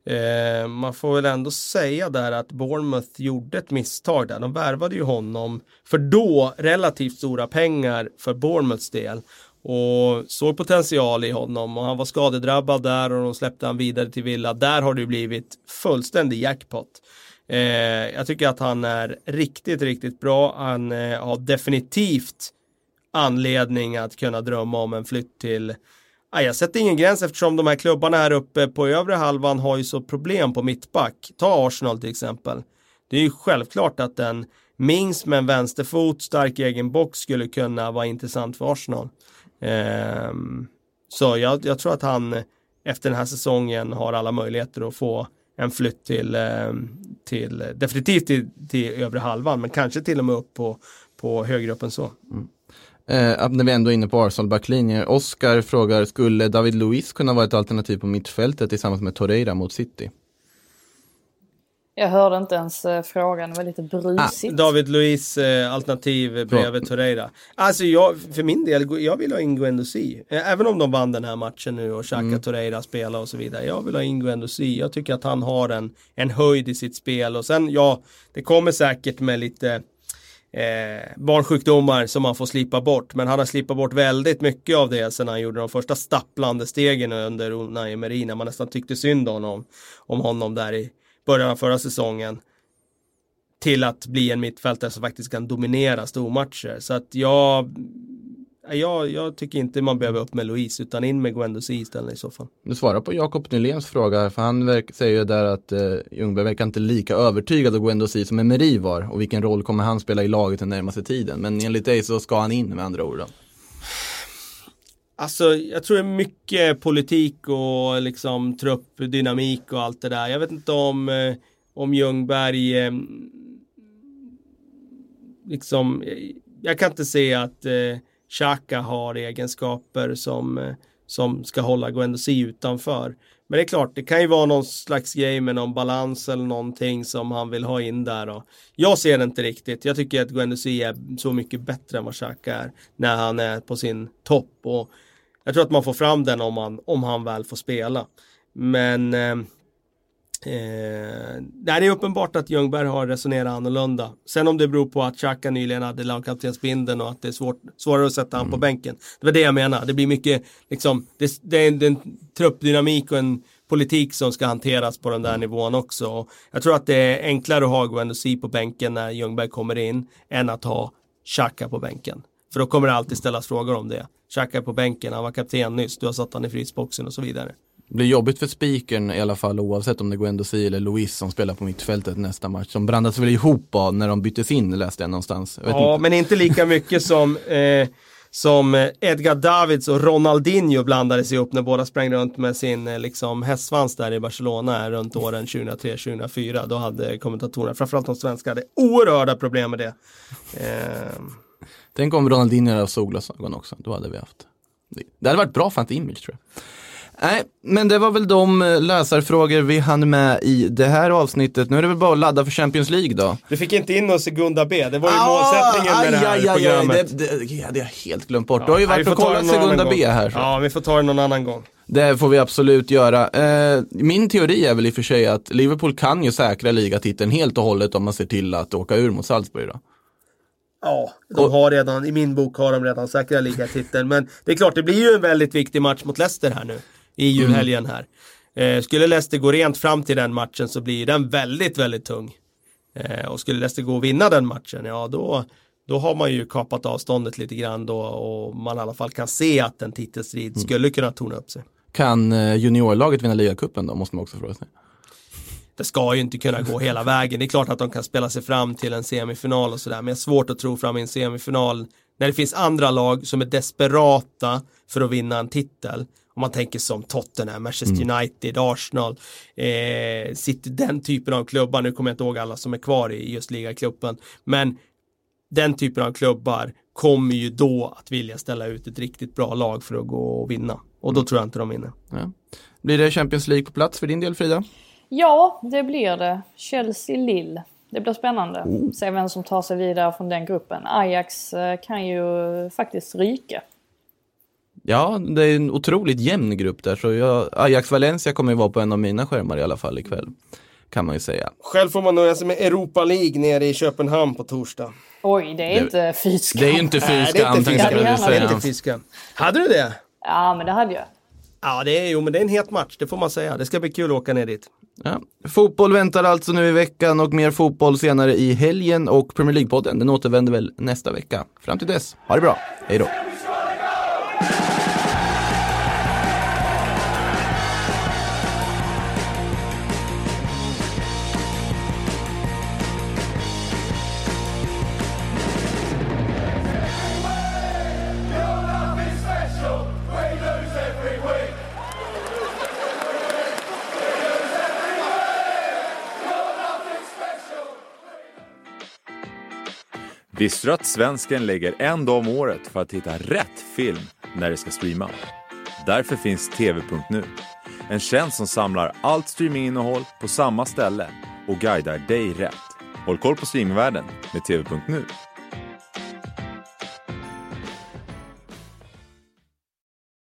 Eh, man får väl ändå säga där att Bournemouth gjorde ett misstag där. De värvade ju honom för då relativt stora pengar för Bournemouths del. Och såg potential i honom och han var skadedrabbad där och de släppte han vidare till Villa. Där har det ju blivit fullständig jackpot. Eh, jag tycker att han är riktigt, riktigt bra. Han eh, har definitivt anledning att kunna drömma om en flytt till jag sätter ingen gräns eftersom de här klubbarna här uppe på övre halvan har ju så problem på mittback. Ta Arsenal till exempel. Det är ju självklart att en Mings med en vänsterfot, stark egen box skulle kunna vara intressant för Arsenal. Ehm, så jag, jag tror att han efter den här säsongen har alla möjligheter att få en flytt till, ehm, till definitivt till, till övre halvan, men kanske till och med upp på, på högre upp än så. Mm. Eh, när vi ändå är inne på Arsenal-backlinjer. Oskar frågar, skulle David Luiz kunna vara ett alternativ på mittfältet tillsammans med Torreira mot City? Jag hörde inte ens eh, frågan, det var lite brusigt. Ah, David Luiz eh, alternativ bredvid Torreira. Alltså jag, för min del, jag vill ha in Guendouzi. Eh, även om de vann den här matchen nu och Xhaka mm. Torreira spelar och så vidare. Jag vill ha in Guendouzi. Jag tycker att han har en, en höjd i sitt spel och sen ja, det kommer säkert med lite eh, barnsjukdomar som man får slipa bort. Men han har slipat bort väldigt mycket av det sen han gjorde de första stapplande stegen under Unai Emery när man nästan tyckte synd om, om honom där i början av förra säsongen till att bli en mittfältare som faktiskt kan dominera stormatcher. Så att jag, jag, jag tycker inte man behöver upp med Louise utan in med Guendouzi istället i så fall. Du svarar på Jakob Nyléns fråga för han säger ju där att eh, Ljungberg verkar inte lika övertygad av Guendouzi som Emery var och vilken roll kommer han spela i laget den närmaste tiden. Men enligt dig så ska han in med andra ord då. Alltså jag tror det är mycket politik och liksom truppdynamik och allt det där. Jag vet inte om, eh, om Ljungberg eh, liksom, jag kan inte se att eh, Xhaka har egenskaper som, eh, som ska hålla Guendouzi utanför. Men det är klart, det kan ju vara någon slags grej med någon balans eller någonting som han vill ha in där. Och jag ser det inte riktigt. Jag tycker att Guendouzi är så mycket bättre än vad Xhaka är när han är på sin topp. Och jag tror att man får fram den om, han, om han väl får spela. Men eh, Eh, det är uppenbart att Ljungberg har resonerat annorlunda. Sen om det beror på att Xhaka nyligen hade lagkaptensbindeln och att det är svårt, svårare att sätta mm. han på bänken. Det var det jag menar. Det blir mycket, liksom, det, det är en, en truppdynamik och en politik som ska hanteras på den där nivån också. Jag tror att det är enklare att ha Guendouzi på bänken när Ljungberg kommer in än att ha Xhaka på bänken. För då kommer det alltid ställas frågor om det. Xhaka på bänken, han var kapten nyss, du har satt han i frysboxen och så vidare. Det blir jobbigt för spikern i alla fall oavsett om det går Guendouzi eller Luis som spelar på mittfältet nästa match. De brandas väl ihop när de byttes in läste jag någonstans. Jag ja, inte. men inte lika mycket som eh, som Edgar Davids och Ronaldinho blandades ihop när båda sprang runt med sin eh, liksom, hästsvans där i Barcelona runt åren 2003-2004. Då hade kommentatorerna, framförallt de svenska, hade oerhörda problem med det. Eh. Tänk om Ronaldinho hade solglasögon också, då hade vi haft. Det hade varit bra för image tror jag. Nej, men det var väl de eh, läsarfrågor vi hann med i det här avsnittet. Nu är det väl bara att ladda för Champions League då. Du fick inte in oss Segunda B, det var ju ah, målsättningen med aj, det här aj, aj, programmet. Det, det, det hade jag helt glömt bort. Ja, du har ju varit och kollat Segunda B här. Så. Ja, vi får ta det någon annan gång. Det får vi absolut göra. Eh, min teori är väl i och för sig att Liverpool kan ju säkra ligatiteln helt och hållet om man ser till att åka ur mot Salzburg då. Ja, de har redan, i min bok har de redan säkrat ligatiteln. Men det är klart, det blir ju en väldigt viktig match mot Leicester här nu i julhelgen här. Eh, skulle Leicester gå rent fram till den matchen så blir den väldigt, väldigt tung. Eh, och skulle Leicester gå och vinna den matchen, ja då, då har man ju kapat avståndet lite grann då och man i alla fall kan se att en titelstrid mm. skulle kunna torna upp sig. Kan eh, juniorlaget vinna ligacupen då, måste man också fråga sig. Det ska ju inte kunna gå hela vägen. Det är klart att de kan spela sig fram till en semifinal och sådär, men jag har svårt att tro fram i en semifinal när det finns andra lag som är desperata för att vinna en titel om man tänker som Tottenham, Manchester mm. United, Arsenal, eh, City, den typen av klubbar. Nu kommer jag inte ihåg alla som är kvar i just ligaklubben. Men den typen av klubbar kommer ju då att vilja ställa ut ett riktigt bra lag för att gå och vinna. Och då mm. tror jag inte de vinner. Ja. Blir det Champions League på plats för din del Frida? Ja, det blir det. Chelsea-Lill. Det blir spännande. Oh. Se vem som tar sig vidare från den gruppen. Ajax eh, kan ju faktiskt ryka. Ja, det är en otroligt jämn grupp där. Så jag, Ajax Valencia kommer ju vara på en av mina skärmar i alla fall ikväll. Kan man ju säga. Själv får man nöja sig med Europa League nere i Köpenhamn på torsdag. Oj, det är det, inte fyskam. Det är ju inte fyskam, tänkte jag säga. Det är inte fyskam. Hade du det? Ja, men det hade jag. Ja, det är, jo, men det är en het match, det får man säga. Det ska bli kul att åka ner dit. Ja. Fotboll väntar alltså nu i veckan och mer fotboll senare i helgen och Premier League-podden den återvänder väl nästa vecka. Fram till dess, ha det bra, hej då! Visste du att svensken lägger en dag om året för att hitta rätt film när det ska streama? Därför finns TV.nu. En tjänst som samlar allt streaminginnehåll på samma ställe och guidar dig rätt. Håll koll på streamingvärlden med TV.nu.